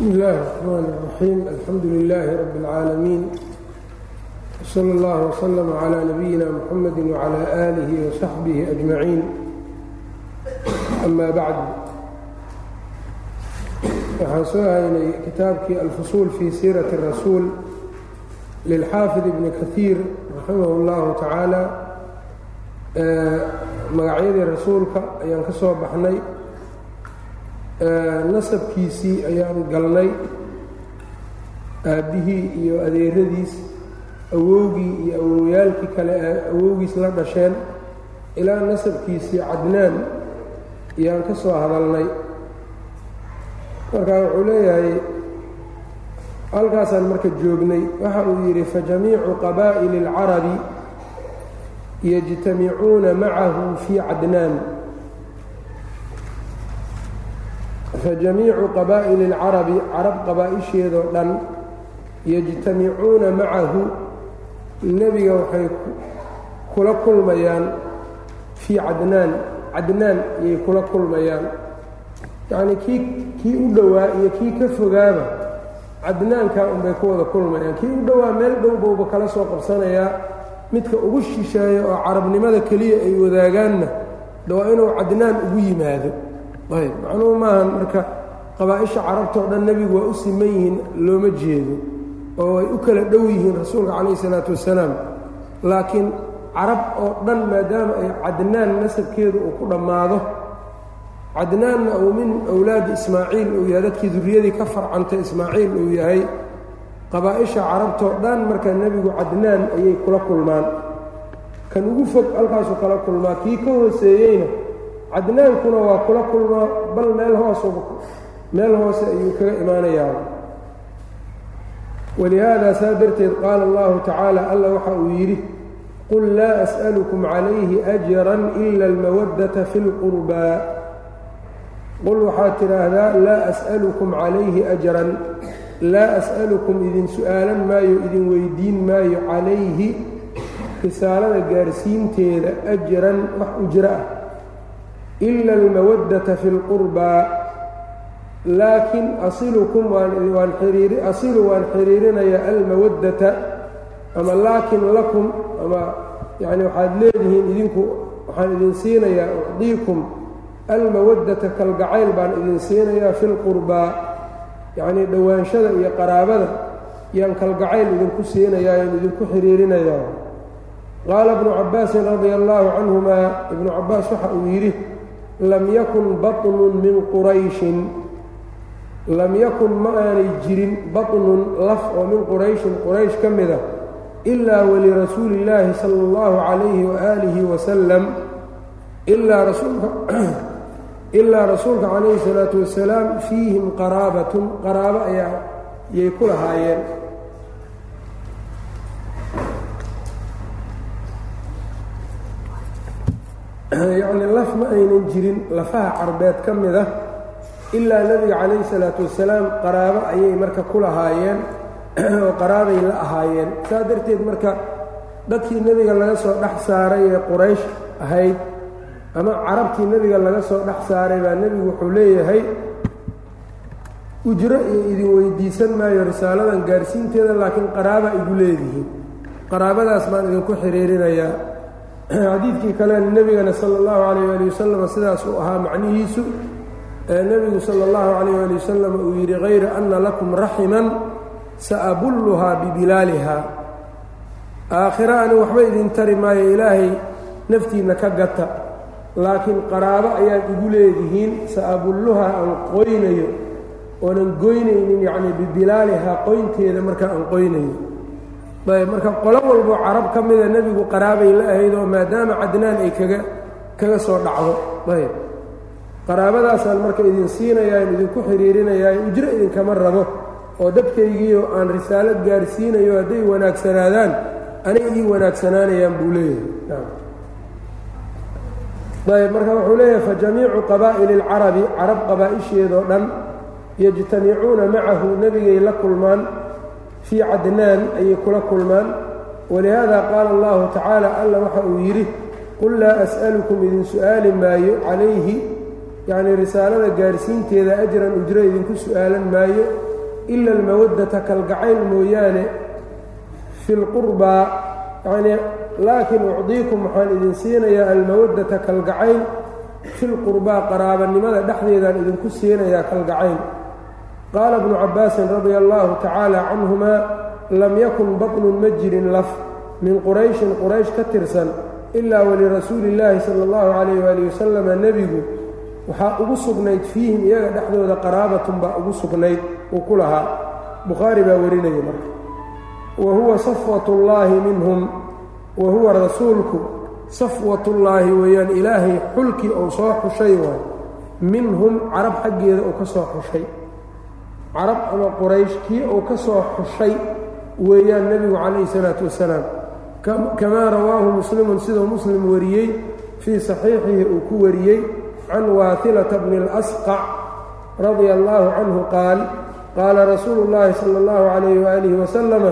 bsm اllahi الرحmn الرaxيim alxamdu لilaahi rab اlcaalamiin wslى اllah wslm عlى nabiyina mxamadi وعlى آlih وصaxbih أجmaciin ama bacd waxaan soo haynay kitaabkii alfusuul fii siiraةi الrasuul lilxaafid ibni kahiir raximah اllahu tacaala magacyadii rasuulka ayaan ka soo baxnay nasabkiisii ayaan galnay aabbihii iyo adeeradiis awowgii iyo awowyaalkii kale ee awowgiis la dhasheen. Ilaa nasabkiisii cadnaan ayaan ka soo hadalnay. Marka wuxuu leeyahay halkaasaan marka joognay waxa uu yidhi fajamiicu qabaa'ili اlcarabi yajtamicuuna macahu fii cadnaan fajamiicu qabaa'ili اlcarabi carab qabaa-isheedoo dhan yajtamicuuna macahu. Nebiga waxay kula kulmayaan fii cadnaan cadnaan ayay kula kulmayaan. Yacnii kii kii u dhowaa iyo kii ka fogaaba cadnaankaa unbay ku wada kulmayaan. Kii u dhowaa meel dhow kala soo qabsanayaa. Midka ugu shisheeya oo carabnimada keliya ay wadaagaanna de inuu cadnaan ugu yimaado ayb macnuhu maahan marka qabaa-isha carabtao dhan nebigu waa u siman yihiin looma jeedo oo ay u kala dhow yihiin rasuulka calayhi isalaatu wassalaam laakiin carab oo dhan maadaama ay cadnaan nasabkeedu uu ku dhammaado cadnaanna uu min awlaadi ismaaciil uu yahay dadkii durriyadii ka farcantay ismaaciil uu yahay qabaa-isha carabtoo dhan marka nebigu cadnaan ayay kula kulmaan. Kan ugu fog halkaasuu kala kulmaa kii ka hooseeyeyna cadnaankuna waa kula kulmaa bal meel hoos meel hoose ayuu kaga imaanayaa. Walihaada saa darteed qaala allahu tacaala alla waxa uu yidhi qul laa as'alukum calayhi ajran ila almawaddata fi lqurbaa qul waxaad tidhaahdaa laa as'alukum calayhi ajran laa as'alukum idin su'aalan maayo idin weydiin maayo calayhi risaalada gaarsiinteeda ajran wax ujro ah ila almawaddata fi lqurbaa laakiin asilukum waan xiriiri asilu waan xiriirinayaa almawaddata ama laakin lakum ama yacni waxaad leedihiin idinku waxaan idin siinayaa ucdiikum almawaddata kalgacayl baan idin siinayaa fi lqurbaa yacnii dhowaanshada iyo qaraabada yaan kalgacayl idinku siinayaa yaan idinku xiriirinayaa qaala ibnu cabbaasin radia allaahu canhumaa ibnu cabbaas waxa uu yidhi lam yakun baطnun min qurayshin lam yakun ma aanay jirin baطnun laf oo min qurayshin quraysh ka mida ilaa walirasuuli illaahi sala اllahu calayhi waaalihi wasalam ilaa rasuulka ilaa rasuulka calayhi salaatu wasalaam fiihim qaraabatun qaraabo ayaa yay ku lahaayeen Yacni laf ma aynan jirin lafaha carbeed ka mid ah ilaa nebiga calayhi salaatu wasalaam qaraabo ayay marka ku lahaayeen oo qaraabay la ahaayeen. Saa darteed marka dadkii nebiga laga soo dhex saaray ee quraysh ahayd ama carabtii nebiga laga soo dhex saaray baa nebigu wuxuu leeyahay ujro iyo idin weydiisan maayo risaaladan gaarsiinteeda laakiin qaraaba igu leedihiin. Qaraabadaas baan idinku xiriirinayaa xadiidkii kalena nebigana sala allahu calayh waali wasalam sidaas uu ahaa macnihiisu ee nebigu sala allahu calayh waali wasalam uu yidhi hayra anna lakum raximan saabulluhaa bibilaaliha aakhira ani waxba idin tari maayo ilaahay naftiinna ka gata laakiin qaraabo ayaad igu leedihiin sa-abulluhaa aan qoynayo oonan goynaynin yacnii bibilaalihaa qoynteeda markaa aan qoynayo marka qolo walbo carab ka mida nebigu qaraabay la ahayd oo maadaama cadnaan ay kaga kaga soo dhacdo. Ayb qaraabadaasaan marka idin siinayaa in idinku xiriirinayaa ujro idinkama rabo oo dadkaygiio aan risaalo gaarsiinayo hadday wanaagsanaadaan anay ii wanaagsanaanayaan buu leeyahay. Ayb marka wuxuu leeyahay fajamiicu qabaa'ili اlcarabi carab qabaa-isheedoo dhan yajtamicuuna macahu nebigay la kulmaan fii cadnaan ayay kula kulmaan walihaada qaala allahu tacaala alla waxa uu yidhi qul laa as'alukum idin su'aali maayo calayhi yacnii risaalada gaarsiinteeda ajran ujro idinku su'aalan maayo ila almawaddata kalgacayl mooyaane fi lqurbaa yacnii laakiin ucdiikum waxaan idin siinayaa almawaddata kalgacayl fi lqurbaa qaraabanimada dhexdeedaan idinku siinayaa kalgacayl qaala bnu cabbaasin radia allaahu tacaala canhumaa lam yakun batnun ma jirin laf min qurayshin quraysh ka tirsan ilaa walirasuuli illaahi sala allahu calayh waali wasalama nebigu waxaa ugu sugnayd fiihim iyaga dhexdooda qaraabatun baa ugu sugnayd uu ku lahaa bukhaari baa warinaya marka wa huwa safwatullaahi minhum wa huwa rasuulku safwatullaahi weeyaan ilaahay xulkii uu soo xushay waay minhum carab xaggeeda uu ka soo xushay carab ama quraysh kii uu ka soo xushay weeyaan nebigu calayhi salaatu wasalaam. Kamaa rawaahu muslimun siduu muslim wariyey fii saxiixihi uu ku wariyey can waatilata bni اlasqac radia allaahu canhu qaal qaala rasuulu llaahi sala allahu calayh waalihi wasalama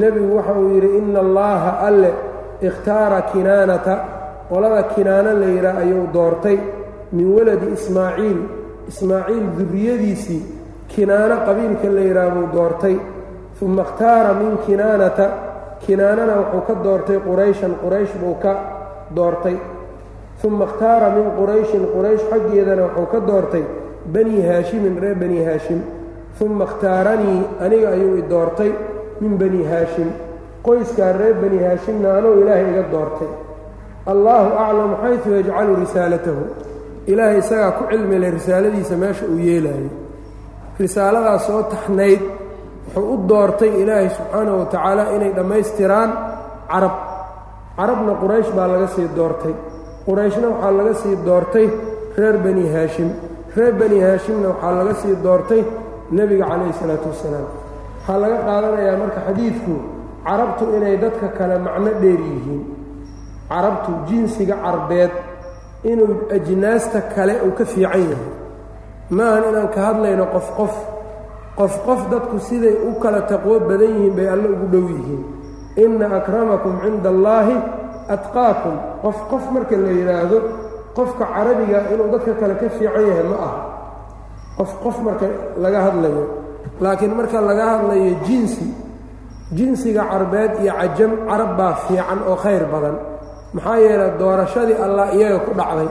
nebigu waxa uu yidhi ina allaaha alle ikhtaara kinaanata. Qolada kinaano la yidhaah ayuu doortay min waladi ismaaciil. Ismaaciil durriyadiisii kinaano qabiilka la yidhaah buu doortay. Uma ikhtaara min kinaanata. Kinaanana wuxuu ka doortay qurayshan quraysh buu ka doortay. Uma ikhtaara min qurayshin quraysh xaggeedana wuxuu ka doortay bani haashimin reer bani haashim. Uma ikhtaaranii aniga ayuu i doortay min bani haashim. Qoyskaa reer bani haashimna anuu ilaahay iga doortay. Allaahu aclam xaysu yajcalu risaalatahu. Ilaahay isagaa ku cilmile risaaladiisa meesha uu yeelaayo risaaladaas soo taxnayd wuxuu u doortay ilaahay subxaanahu wa tacaala inay dhammaystiraan carab. Carabna quraysh baa laga sii doortay. Qurayshna waxaa laga sii doortay reer bani haashim. Reer bani haashimna waxaa laga sii doortay nebiga calayhi salaatu wassalaam waxaa laga qaadanayaa marka xadiidku carabtu inay dadka kale macno dheer yihiin. Carabtu jinsiga carbeed inuu ajnaasta kale uu ka fiican yahay maahan inaan ka hadlayno qof qof qof qof dadku siday u kala taqwo badan yihiin bay alle ugu dhow yihiin. Inna akramakum cinda allaahi atqaakum. Qof qof marka la yidhaahdo qofka carabiga inuu dadka kale ka fiican yahay ma aha. Qof qof marka laga hadlayo. Laakiin marka laga hadlayo jinsi jinsiga carbeed iyo cajam carab baa fiican oo khayr badan. Maxaa yeelay doorashadii allah iyaga ku dhacday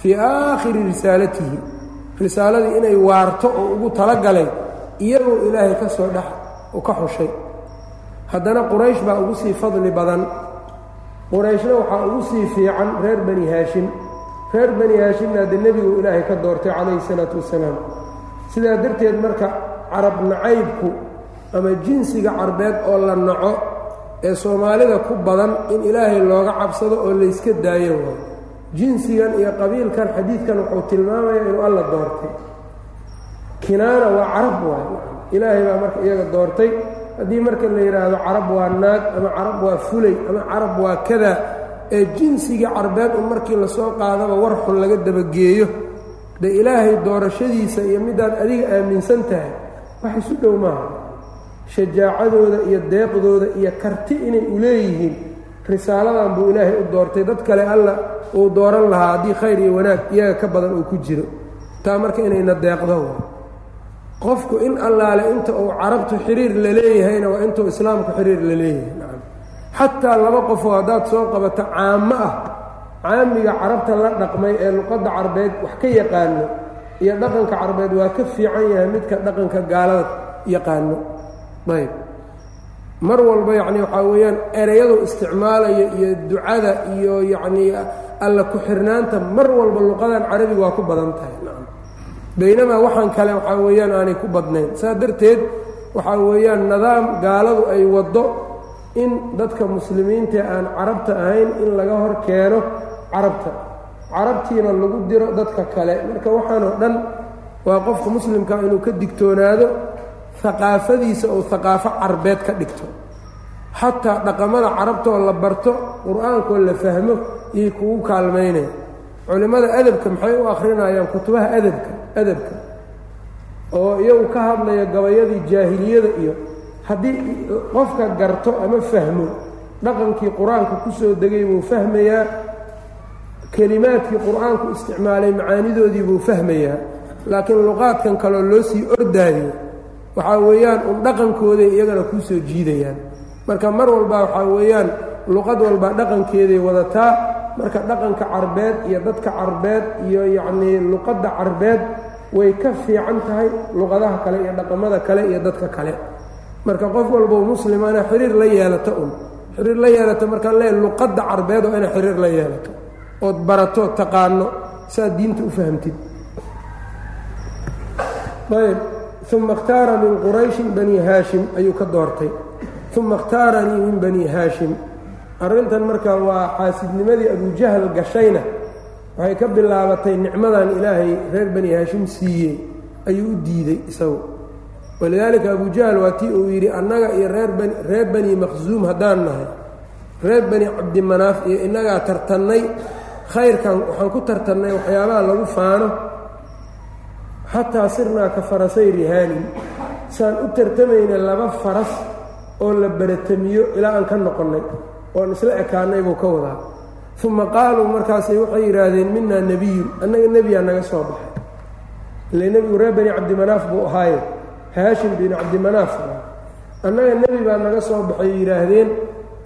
fii aakhiri risaalatihi risaaladii inay waarto oo ugu talagalay iyagoo ilaahay ka soo dhex ka xushay. Haddana quraysh baa ugu sii fadli badan. Qurayshna waxaa ugu sii fiican reer bani haashim. Reer bani haashimna hadde nebigu ilaahay ka doortay calayhi salaatu wassalaam sidaa darteed marka carab nacaybku ama jinsiga carbeed oo la naco ee soomaalida ku badan in ilaahay looga cabsado oo layska daayo waayo jinsigan iyo qabiilkan xadiidkan wuxuu tilmaamayaa inuu alla doortay. Kinaana waa carab waay ilaahay baa marka iyaga doortay. Haddii marka la yidhaahdo carab waa naag ama carab waa fulay ama carab waa kada ee jinsigii carbeed un markii la soo qaadaba war xun laga dabageeyo de ilaahay doorashadiisa iyo midaad adiga aaminsan tahay wax isu dhow maaha. Shajaacadooda iyo deeqdooda iyo karti inay u leeyihiin risaaladan buu ilaahay u doortay. Dad kale alla uu dooran lahaa haddii khayr iyo wanaag iyaga ka badan uu ku jiro. Taa marka inayna deeqdo. Qofku in allaale inta uu carabtu xiriir la leeyahayna waa intuu islaamku xiriir la leeyahay. Xataa laba qofoo haddaad soo qabato caamo ah caamiga carabta la dhaqmay ee luqadda carbeed wax ka yaqaano iyo dhaqanka carbeed waa ka fiican yahay midka dhaqanka gaalada yaqaano. Ayb mar walba yacni waxaa weeyaan ereyadu isticmaalayo iyo ducada iyo yacnii alla ku-xirnaanta mar walba luqadan carabiga waa ku badan tahay. Nacam baynamaa waxaan kale waxaa weeyaan aanay ku badnayn. Saa darteed waxaa weeyaan nidaam gaaladu ay waddo in dadka muslimiintae aan carabta ahayn in laga hor keeno carabta. Carabtiina lagu diro dadka kale. Marka waxaanoo dhan waa qofka muslimka inuu ka digtoonaado haqaafadiisa ou haqaafo carbeed ka dhigto. Xataa dhaqamada carabtoo la barto qur'aankoo la fahmo iyay kugu kaalmaynaya culimmada adabka maxay u akhrinayaan kutubaha adabka adabka oo iyagu ka hadlaya gabayadii jaahiliyada iyo haddii qofka garto ama fahmo dhaqankii qur'aanka ku soo degay buu fahmayaa kelimaadkii qur'aanku isticmaalay macaanidoodii buu fahmayaa laakiin luqaadkan kaleo loo sii ordaayo waxaa weeyaan un dhaqankooday iyagana kuu soo jiidayaan. Marka mar walba waxaa weeyaan luqad walba dhaqankeeday wadataa. Marka dhaqanka carbeed iyo dadka carbeed iyo yacnii luqadda carbeed way ka fiican tahay luqadaha kale iyo dhaqamada kale iyo dadka kale. Marka qof walbou muslimana xiriir la yeelato un. Xiriir la yeelato markaan lee luqadda carbeed oo inay xiriir la yeelato. Ood barato taqaano saad diinta u fahamtid. Ayb uma اkhtaara min qurayshin bani haashim ayuu ka doortay uma اkhtaaranii min bani haashim arrintan marka waa xaasidnimadii abujahl gashayna waxay ka bilaabatay nicmadan ilaahay reer bani haashim siiyey ayuu u diiday isagu walidaalika abujahl waa tii uu yidhi annaga iyo reer bani maqsuum haddaan nahay reer bani cabdimanaaf iyo innagaa tartannay khayrkan waxaan ku tartannay waxyaabaha lagu faano xataa sirnaa ka farasay rihaanin saan u tartamayna laba faras oo la baratamiyo ilaa aan ka noqonnay oon isla ekaannay buu ka wadaa. Uma qaaluu markaasay waxay yidhaahdeen minaa nebiyun annaga nebiyaa naga soo baxay. Ile nebigu reer bani cabdimanaaf buu ahaaye. Haashim bin cabdimanaaf annaga nebi baa naga soo baxay yidhaahdeen.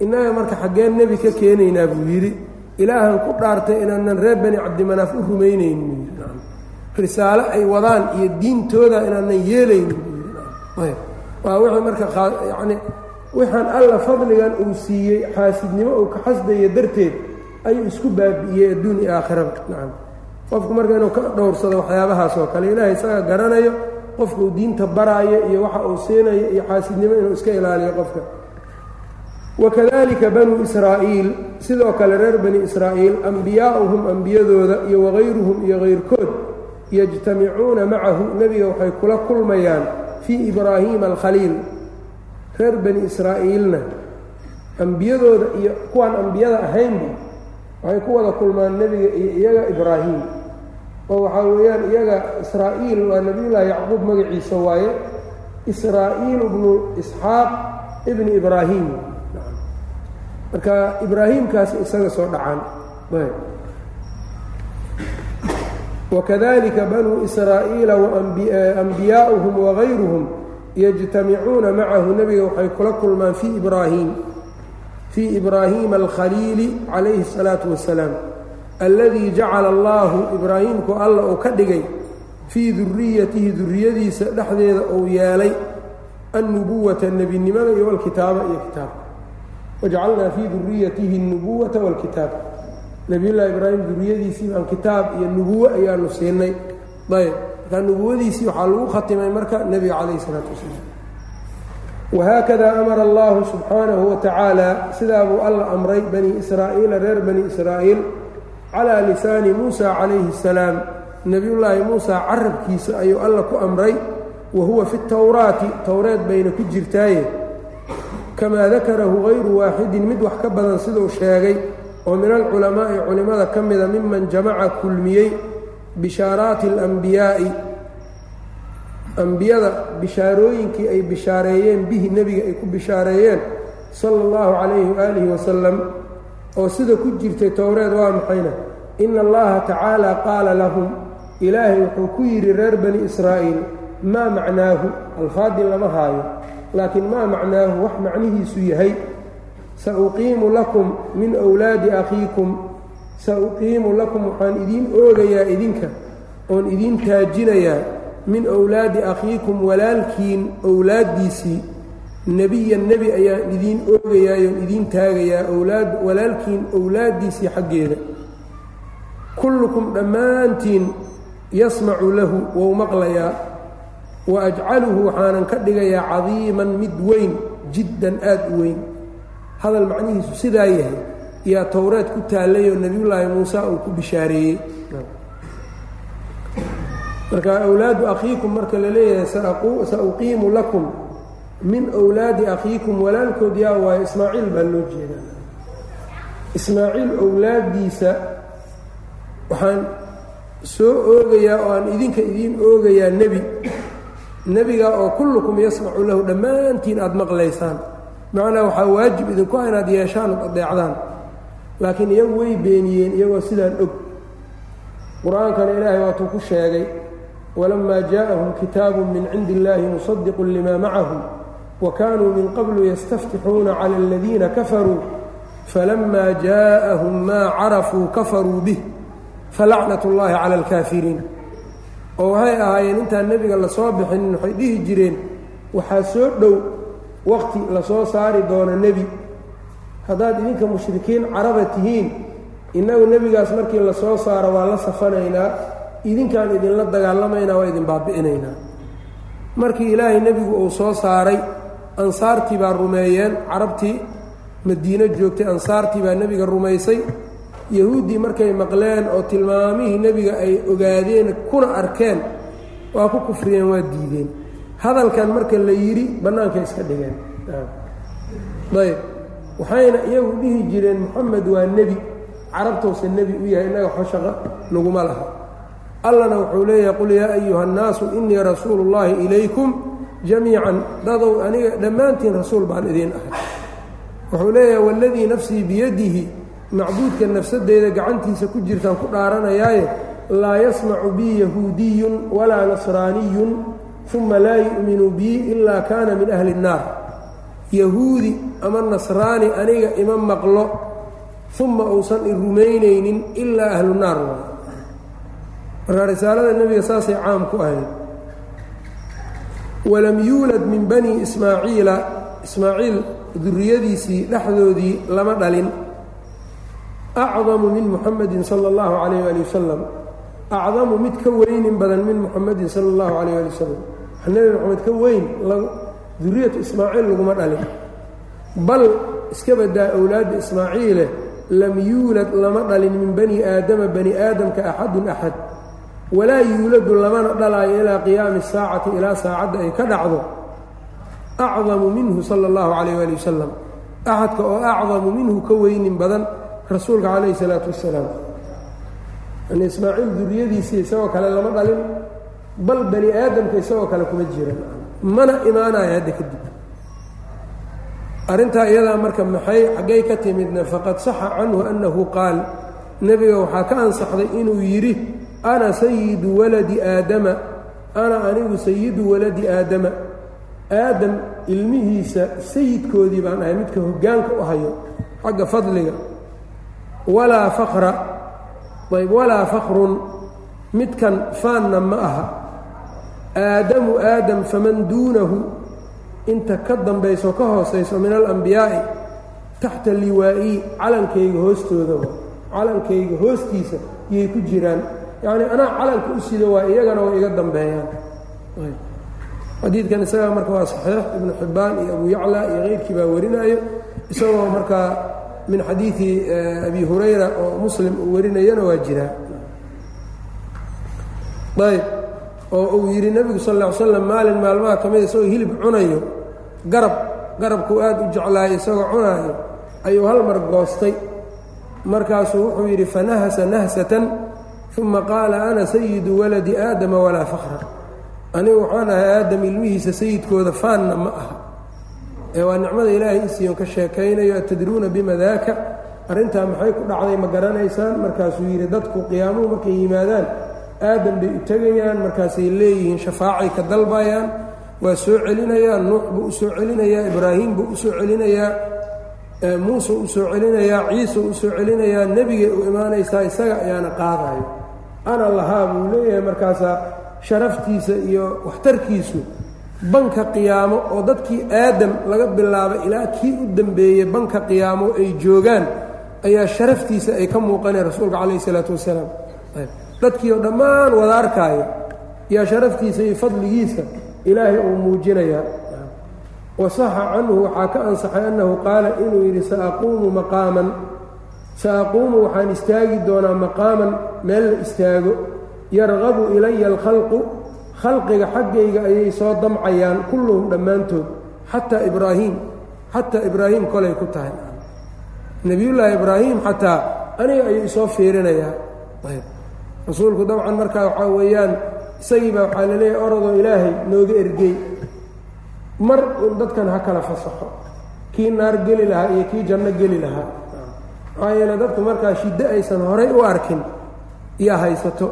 Innaga marka xaggeen nebi ka keenaynaa buu yidhi. Ilaahan ku dhaartay inaanan reer bani cabdimanaaf u rumaynaynin risaalo ay wadaan iyo diintooda inaanan yeelaynin waa marka yacni waxaan alla fadligan uu siiyey xaasidnimo uu ka xasdaya darteed ayuu isku baabi'iyey adduun iyo aakhiraba nacam qofku marka inuu ka dhowrsado waxyaabahaas oo kale ilaahay isaga garanayo qofka uu diinta baraayo iyo waxa uu siinayo iyo xaasidnimo inuu iska ilaaliyo qofka. Wakadalika banuu israa'iil sidoo kale reer bani israa'iil ambiyaa'uhum ambiyadooda iyo wagayruhum iyo kayrkood yajtamicuuna macahu nebiga waxay kula kulmayaan fii ibraahiima alkhaliil reer bani israa'iilna. Ambiyadooda iyo kuwaan ambiyada ahaynba waxay ku wada kulmaan nebiga iyo iyaga ibraahim. Oo waxaa weeyaan iyaga israa'iil waa nebiyullaahi yacquub magaciisa waaye israa'iil ibnu isxaaq ibni ibraahim. Marka ibraahiimkaasi isaga soo dhacaan wakadalika banuu israa'iila waambiyaa'uhum wagayruhum yجtamicuuna macahu nebiga waxay kula kulmaan fii ibraahim fii ibraahiima alkhaliili calayhi الsalaaةu wasalaam alladii jacala allahu ibraahimku alla uu ka dhigay fii duriyatihi duriyadiisa dhexdeeda uu yeelay annubuwata nebinimada iyo wاlkitaaba iyo kitaabka wajcalnaa fii duriyatihi الnubuwata wاlkitaab nebiyullahi ibraahim duriyadiisii baan kitaab iyo nubuwo ayaanu siinay. Ayb markaa nubuwadiisii waxaa lagu khatimay marka nebiga calayhi isalaatu wasalaam. Wahaakada amara allahu subxaanahu wa tacaala sidaa buu alla amray bani israa'iila reer bani israa'iil calaa lisaani muusa calayhi asalaam nebiyullaahi muusa carabkiisa ayuu alla ku amray wa huwa fi towraati towreed bayna ku jirtaaye. Kamaa dakarahu hayru waaxidin mid wax ka badan siduu sheegay oo min alculamaa'i culimmada ka mida miman jamaca kulmiyey bishaaraati alambiyaa'i ambiyada bishaarooyinkii ay bishaareeyeen bihi nebiga ay ku bishaareeyeen sala allahu calayhi waaalihi wasalam oo sida ku jirtay towreed waa maxayna ina allaha tacaala qaala lahum ilaahay wuxuu ku yidhi reer bani israa'iil maa macnaahu? Alfaadii lama haayo laakiin maa macnaahu? wax macnihiisu yahay sauqiimu lakum min wlaadi akhiikum sauqiimu lakum waxaan idiin oogayaa idinka oon idiin taajinayaa min owlaadi akhiikum walaalkiin owlaaddiisii nebiyan nebi ayaan idiin oogayaayoon idiin taagayaa owlaad walaalkiin owlaaddiisii xaggeeda kullukum dhammaantiin yasmacu lahu wou maqlayaa wa ajcaluhu waxaanan ka dhigayaa cadiiman mid weyn jiddan aad u weyn hadal macnihiisu sidaa yahay yaa towreed ku taallayoo nebiyullaahi muuse uu ku bishaareeyey marka awlaadu akhiikum marka la leeyahay sauqiimu lakum min wlaadi akhiikum walaalkood yaa waayo ismaaciil baa loo jeedaa. Ismaaciil owlaaddiisa waxaan soo oogayaa oo aan idinka idiin oogayaa nebi. Nebiga oo kullukum yasmacu lahu dhammaantiin aada maqlaysaan macnaa waxaa waajib idinku ah inaad yeeshaan ood adeecdaan laakiin iyagu way beeniyeen iyagoo sidaan og qur-aankana ilaahay waatuu ku sheegay walamaa jaaءahum kitaabu min cindi اllahi musadiqu lima macahum wakanuu min qablu yastaftixuuna clى اladiina kafaruu falama jaaءahum maa carafuu kafaruu bih falacnat اllahi calى اlkaafiriin oo waxay ahaayeen intaan nebiga lasoo bixinin waxay dhihi jireen waxaa soo dhow waqti la soo saari doono nebi. Haddaad idinka mushrikiin caraba tihiin innagu nebigaas markii la soo saaro waa la safanaynaa idinkaan idinla dagaalamaynaa waa idin baabi'inaynaa. Markii ilaahay nebigu uu soo saaray ansaartii baa rumeeyeen carabtii madiino joogtay ansaartii baa nebiga rumaysay. Yahuuddii markay maqleen oo tilmaamihii nebiga ay ogaadeen kuna arkeen waa ku kufriyeen waa diideen hadalkan marka la yidhi bannaankay iska dhigeen. Ayb waxayna iyagu dhihi jireen moxamed waa nebi. Carabtowsa nebi u yahay innaga waxba shaqo naguma laha. Allana wuxuu leeyahay qul yaa ayuha annaasu innii rasuulu ullaahi ilaykum jamiican. Dadow aniga dhammaantiin rasuul baan idiin ahay. Wuxuu leeyahay waladii nafsii biyadihi macbuudka nafsadeyda gacantiisa ku jirtaan ku dhaaranayaaye laa yasmacu bii yahuudiyun walaa nasraaniyun uma laa yu'minuu bii ilaa kaana min ahli اnnaar yahuudi ama nasraani aniga ima maqlo uma uusan i rumaynaynin ilaa ahlu naar markaa risaalada nebiga saasay caam ku ahayd walam yuulad min bani ismaaciila ismaaciil duriyadiisii dhexdoodii lama dhalin acdamu min muxamadin sal allahu calayh ali wasalam acdamu mid ka weynin badan min muxamadin sala allahu calayh ali wasalam nebi moxamed ka weyn duriyatu ismaaciil laguma dhalin bal iska badaa owlaadda ismaaciile lam yuulad lama dhalin min bani aadama bani aadamka axadun axad walaa yuuladu lamana dhalaayo ilaa qiyaami saacati ilaa saacadda ay ka dhacdo acdamu minhu sala اllahu calayh ali wasalam axadka oo acdamu minhu ka weynin badan rasuulka calayhi salaatu wasalaam yani ismaaciil duriyadiisii isagoo kale lama dhalin bal bani aadamka isagoo kale kuma jiran mana imaanaya hadda kadib. Arrintaa iyadaa marka maxay xaggay ka timidna faqad saxa canhu annahu qaal nebiga waxaa ka ansaxday inuu yidhi ana sayidu waladi aadama ana anigu sayidu waladi aadama aadam ilmihiisa sayidkoodii baan ahay midka hoggaanka u hayo xagga fadliga. Walaa fakra ayb walaa fakrun midkan faanna ma aha aadamu aadam faman duunahu inta ka dambayso ka hoosayso min alambiyaa'i taxta liwaa'i calankayga hoostooda calankayga hoostiisa yay ku jiraan. Yacnii anaa calanka u sido waa iyagana way iga dambeeyaan. Xadiidkan isagaa marka waa saxiix ibnu xibbaan iyo abu yacla iyo keyrkii baa warinaayo isagoo markaa min xadiidi abi hurayra oo muslim uu warinayana waa jiraa. Ayb oo uu yidhi nebigu sal ll ly slam maalin maalmaha ka mida isagoo hilib cunayo garab garabkuu aad u jeclaayay isagoo cunaayo ayuu hal mar goostay. Markaasuu wuxuu yidhi fanahasa nahsatan uma qaala ana sayidu waladi aadama walaa fakra anigu waxaan ahay aadam ilmihiisa sayidkooda faanna ma aha. Ee waa nicmada ilaahay isiyon ka sheekaynayo atadruuna bima daaka? Arrintaa maxay ku dhacday ma garanaysaan. Markaasuu yidhi dadku qiyaamuhu markay yimaadaan aadam bay u tegayaan markaasay leeyihiin shafaacay ka dalbayaan waa soo celinayaa nuux buu u soo celinayaa ibraahim buu u soo celinayaa muuse u soo celinayaa ciise u soo celinayaa nebigay u imaanaysaa isaga ayaana qaadayo. Ana lahaa buu leeyahay markaasaa sharaftiisa iyo waxtarkiisu. Banka qiyaamo oo dadkii aadam laga bilaabay ilaa kii u dambeeyey banka qiyaamo ay joogaan ayaa sharaftiisa ay ka muuqaneen rasuulka calayh isalaatu wasalaam dadkii oo dhammaan wada arkaayo yaa sharaftiisa iyo fadligiisa ilaahay uu muujinayaa. Wasaxa canhu waxaa ka ansaxay annahu qaala inuu yidhi saaquumu maqaaman. Saaquumu waxaan istaagi doonaa maqaaman meel la istaago. Yarqabu ilaya alkhalqu khalqiga xaggayga ayay soo damcayaan kulluhum dhammaantood xataa ibraahim xataa ibraahim kolay ku tahay. Nebiyullaahi ibraahim xataa aniga ayuu isoo fiirinayaa rasuulku dabcan markaa waxaa weeyaan isagii baa waxaa la leeyahay orodoo ilaahay nooga ergey. Mar un dadkan ha kala fasaxo. Kii naar geli lahaa iyo kii janno geli lahaa. Maxaa yeele dadku markaa shiddo aysan horay u arkin iyo haysato.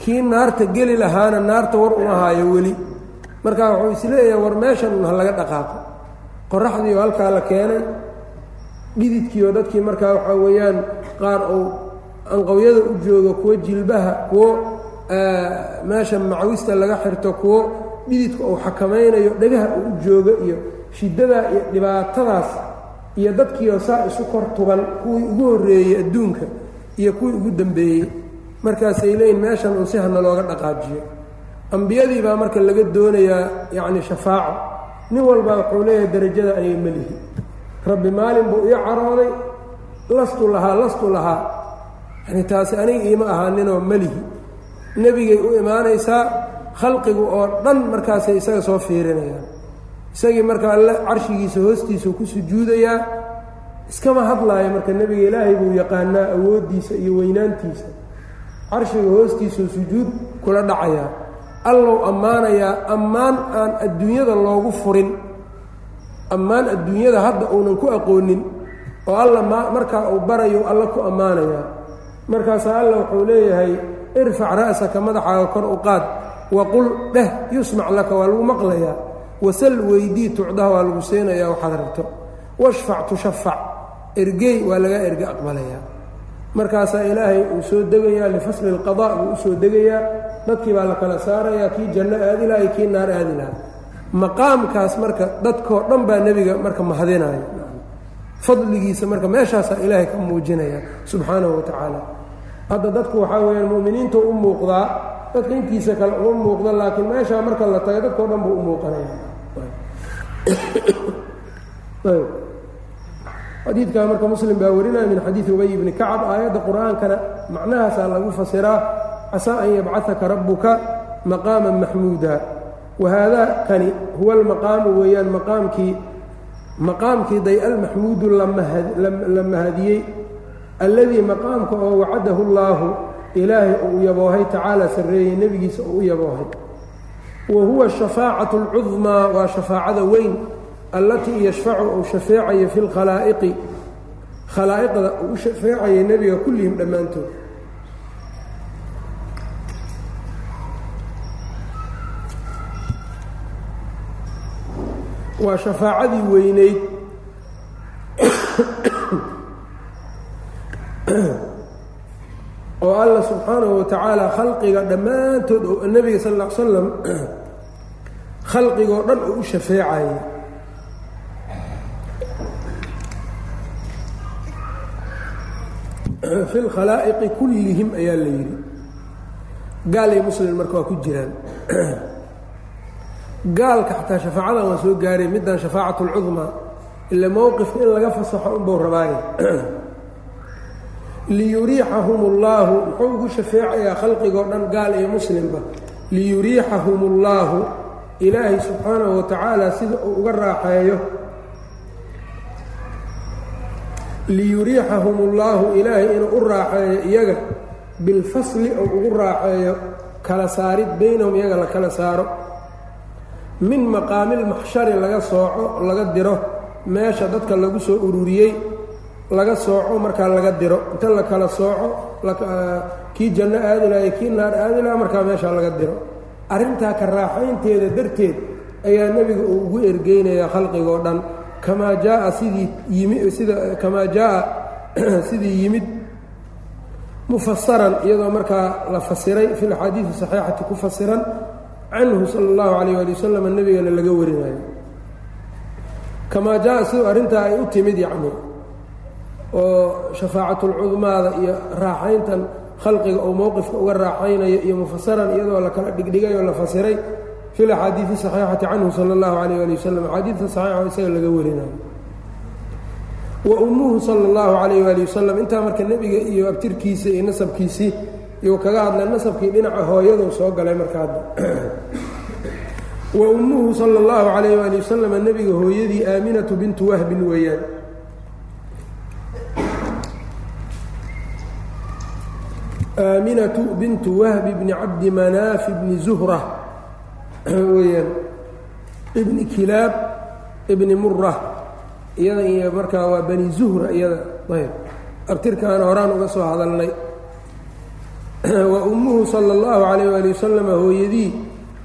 Kii naarta geli lahaana naarta war uma haayo weli. Markaa wuxuu is leeyahay war meeshan ha laga dhaqaaqo. Qoraxdiioo halkaa la keenay dhididkiioo dadkii markaa waxaa weeyaan qaar uu anqowyada u joogo kuwo jilbaha kuwo meesha macwista laga xirto kuwo dhididka uu xakamaynayo dhagaha uu u joogo iyo shiddadaa iyo dhibaatadaas iyo dadkiioo saa isu kor tuban kuwii ugu horreeyey adduunka iyo kuwii ugu dambeeyey. Markaasay leeyihiin meeshan uun si hana looga dhaqaajiyo. Ambiyadii baa marka laga doonayaa yacni shafaaco. Nin walbaa wuxuu leeyahay derajada aniga melihi rabbi maalin buu ii carooday lastu lahaa lastu lahaa yani taasi aniga iima ahaaninoo melihi nebigay u imaanaysaa khalqigu oo dhan markaasay isaga soo fiirinayaan. Isagii marka alle carshigiisa hoostiisau ku sujuudayaa iskama hadlaayo marka nebiga ilaahay buu yaqaanaa awooddiisa iyo weynaantiisa. Carshiga hoostiisau sujuud kula dhacayaa allow ammaanayaa ammaan aan adduunyada loogu furin. Ammaan adduunyada hadda uunan ku aqoonin oo alla markaa uu barayo alla ku ammaanayaa markaasaa alla wuxuu leeyahay irfac ra'saka madaxaaga kor u qaad waqul dheh yusmac laka waa lagu maqlayaa wasal weydii tucdaha waa lagu siinayaa waxaad rabto. Washfac tushafac ergey waa lagaa erge aqbalayaa. Markaasaa ilaahay uu soo degayaa lifasli اlqada buu u soo degayaa dadkii baa la kala saarayaa kii janno aadi iyo kii naar aadi laha maqaamkaas marka dadkoo dhan baa nebiga marka mahadinaya fadligiisa marka meeshaasaa ilaahay ka muujinaya subxaanahu wa tacaala hadda dadku waxaa weyaan mu'miniinta u muuqdaa dadka intiisa kale uma muuqda laakiin meeshaa marka la taga dadkao dhan buu u muuqanaya. Xadiidkaa marka muslim baa warinaya min xadiidi ubay bni kacab aayadda qur'aankana macnahaasaa lagu fasiraa casaa an yabcahaka rabbuka maqaama maxmuuda wahaada kani huwa almaqaamu weeyaan maqaamkii maqaamkii day almaxmuudu la mahadiyey alladii maqaamka oo wacadahu allaahu ilaahay uu yaboohay tacaala sarreeyey nebigiisa uu u yaboohay. Wa huwa shafaacatu alcudmaa waa shafaacada weyn allatii yashfacu uu shafeecayo fi lkhalaa'iqi. Khalaa'iqda uu u shafeecayo nebiga kullihim dhammaantood. Waa shafaacadii weyneyd oo alla subxaanahu wa tacaala khalqiga dhammaantood oo nebiga sal ll slam khalqigoo dhan oo u shafeecaya fi lkhalaa'iqi kullihim ayaa la yidhi. Gaal iyo muslim marka waa ku jiraan. Gaalka xataa shafaacadan waa soo gaaray middan shafaacat اlcudmaa ila mowqifka in laga fasaxo unbau rabaaye liyuriixahum اllaahu muxuu ugu shafeecayaa khalqigoo dhan gaal iyo muslimba liyuriixahum اllaahu ilaahay subxaanahu wa tacaala sida uu uga raaxeeyo liyuriixahum اllaahu ilaahay inuu u raaxeeyo iyaga bilfasli ou ugu raaxeeyo kala saarid baynahum iyaga la kala saaro min maqaamilmaxshari laga sooco laga diro meesha dadka lagu soo ururiyey laga sooco markaa laga diro. Inta la kala sooco kii janno aadi kii naar aadi laha markaa meeshaa laga diro. Arrintaa ka raaxaynteeda darteed ayaa nebiga uu ugu ergeynayaa khalqigoo dhan. Kamaa jaaa sidii yimi sida kamaa jaaa sidii yimid mufasaran iyadoo markaa la fasiray fi laxaadiidi saxiixati ku fasiran canhu sala allahu calayh ali wasalam nebigana laga warinayo kamaa jaa siduu arrintaa ay u timid yacni oo shafaacatlcudmaada iyo raaxayntan khalqiga oo mowqifka uga raaxaynayo iyo mufasaran iyadoo la kala dhigdhigay oo la fasiray fi laxaadiidi saxiixati canhu sala allahu calayh ali wasalam axaadiidta saxiixa isaga laga warinayo. Wa ummuhu sala allahu calayh ali wasalam intaa marka nebiga iyo abtirkiisa iyo nasabkiisii iyuu kaga hadla nasabkii dhinaca hooyaduu soo galay marka hadda wa ummuhu sala allahu calayh ali wasalam nebiga hooyadii aaminatu bintu wahbin weeyaan aaminatu bintu wahbi bni cabdi manaafi bni zuhra weeyaan ibni kilaab ibni mura iyada iyo markaa waa bani zuhra iyada ayb abtirkaana horaan uga soo hadalnay wa ummuhu sala اllahu calayh waali wasalama hooyadii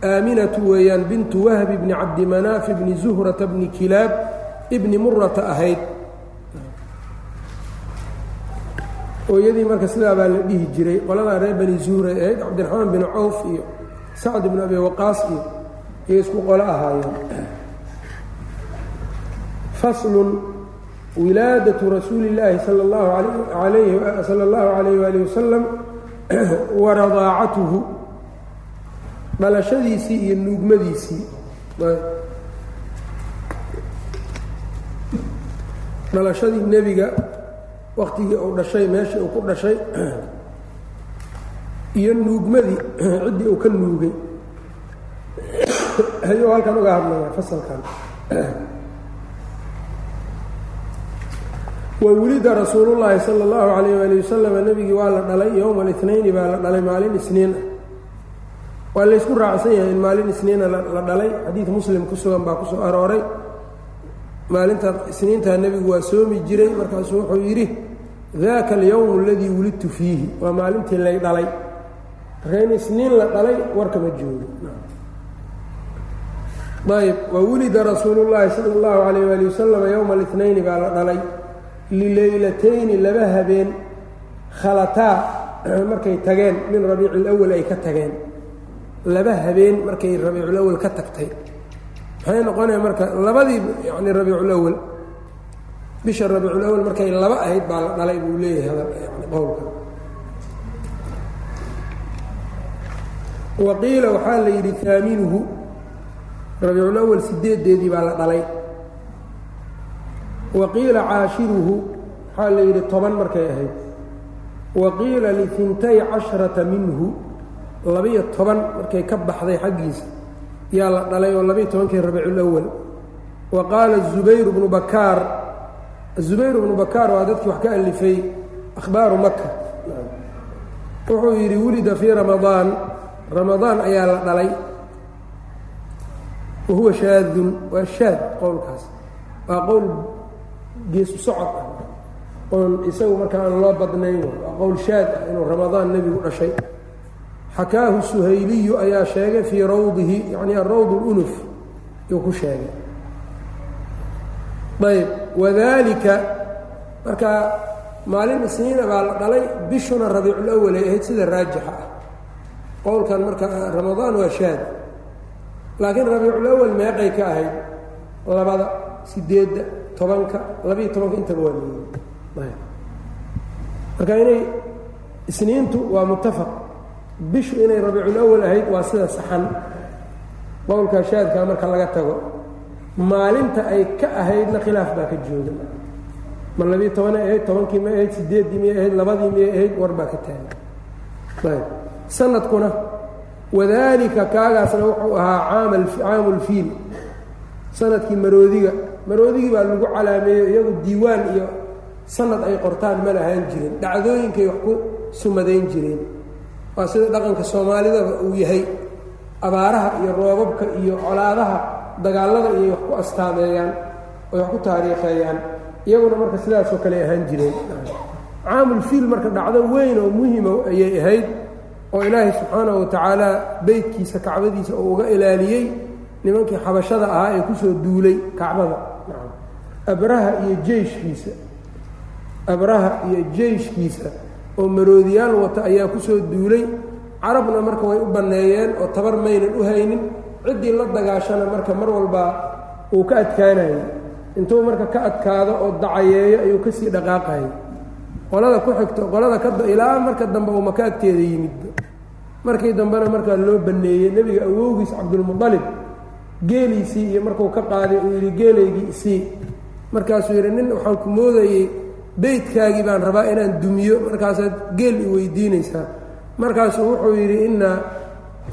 aaminatu weeyaan bintu wahbi bni cabdimanaaf bni zuhrata bni kilaab ibni murata ahayd ooyadii marka sidaa baa la dhihi jiray qoladaa reer bani zuhra ahayd cabdiraxmaan bin cawf iyo sacd bn abi waqaas iyo iyo isku qolo ahaayeen faslun wilaadatu rasuuli illaahi sal اllahu alayh sala اllahu alayh waalih wasalam wa radaacatuhu. Dhalashadiisii iyo nuugmadiisii. Dhalashadii nebiga waktigii uu dhashay meeshii uu ku dhashay iyo nuugmadii ciddii uu ka nuugay. Ayuu halkan uga hadlaya fasalkan. Wawulida rasuulu llaahi sala اllahu alayh ali wasalam nebigii waa la dhalay yowma اlitnayni baa la dhalay maalin isniin. Ah waa laysku raacsan yahay in maalin isniina la dhalay. Xadiid muslim ku sugan baa ku soo arooray maalinta isniintaa nebigu waa soomi jiray markaasuu wuxuu yidhi daaka alyowm aladii wulidtu fiihi. Waa maalintii lay dhalay. Marka isniin la dhalay warkama joogo. Ayb wawulida rasuulu llaahi sala allahu alayh waali wasalama yowma اlitnayni baa la dhalay. Lileylatayni laba habeen khalataa markay tageen min rabiic اlwal ay ka tageen. Laba habeen markay rabiiculawal ka tagtay maxay noqonaya marka labadii yani rabiiculawal bisha rabiiculawal markay laba ahayd baa la dhalay buu leeyahay yani qowlka. Wa qiila waxaa la yidhi aaminuhu rabiiculawal sideedeedii baa la dhalay. Wa qiila caashiruhu waxaa la yidhi toban markay ahayd. Wa qiila lifintay casharata minhu labiyo toban markay ka baxday xaggiisa yaa la dhalay oo labiyo tobankii rabiiculawal. Wa qaala zubayr bnu bakaar zubayr bnu bakaar waa dadkii wax ka alifay akhbaaru maka wuxuu yidhi wulida fii ramadaan. Ramadaan ayaa la dhalay. Wa huwa shaadun waa shaad qowlkaas. Waa qowl geesu socod ah. Oon isagu marka aan loo badnayn waa qowl shaad ah inuu ramadaan nebigu dhashay xakaahu suhayliyu ayaa sheegay fii rawdihi yacni arawd اlunuf yuu ku sheegay. Ayb wadalika marka maalin isniina baa la dhalay bishuna rabiiculawal ay ahayd sida raajixa ah. Qowlkan marka ramadaan waa shaad. Laakiin rabiiculawal meeqay ka ahayd labada sideedda tobanka labiiyo tobanka intaba waa leeyihi marka inay isniintu waa mutafaq bishu inay rabiiculawal ahayd waa sida saxan. Qowlkaa shaadkaa marka laga tago. Maalinta ay ka ahaydna khilaaf baa ka jooga. Ma labiiyo tobanay ahayd tobankii may ahayd sideeddii miyay ahayd labadii miyay ahayd war baa ka taagan. Sanadkuna wadaalika kaagaasna wuxuu ahaa caamu lfiil sannadkii maroodiga. Maroodigii baa lagu calaameeyo iyagu diiwaan iyo sanad ay qortaan ma lahaan jirin. Dhacdooyinkay wax ku sumadayn jireen waa sida dhaqanka soomaalidaba uu yahay. Abaaraha iyo roobabka iyo colaadaha dagaallada iyay wax ku astaameeyaan oy wax ku taariikheeyaan iyaguna marka sidaasoo kale ahaan jireen. Caamulfiil marka dhacdo weyn oo muhima ayay ahayd oo ilaahay subxaanahu watacaala beytkiisa kacbadiisa uu uga ilaaliyey nimankii xabashada ahaa ee ku soo duulay kacbada. Abraha iyo jeyshkiisa. Abraha iyo jeyshkiisa oo maroodiyaal wata ayaa ku soo duulay. Carabna marka way u banneeyeen oo tabar maynan u haynin. Ciddii la dagaashana marka mar walbaa uu ka adkaanayay. Intuu marka ka adkaado oo dacayeeyo ayuu ka sii dhaqaaqayay. Qolada ku xigto qolada ka ilaa marka dambe uu maka yimidba markii dambena markaa loo banneeyey nebiga awowgiis cabdulmualib geeliisii iyo markuu ka qaaday uu yidhi geelaygii isii markaasuu yidhi nin waxaan ku moodayey beytkaagii baan rabaa inaan dumiyo. Markaasaad geel i weydiinaysaa markaasuu wuxuu yidhi inna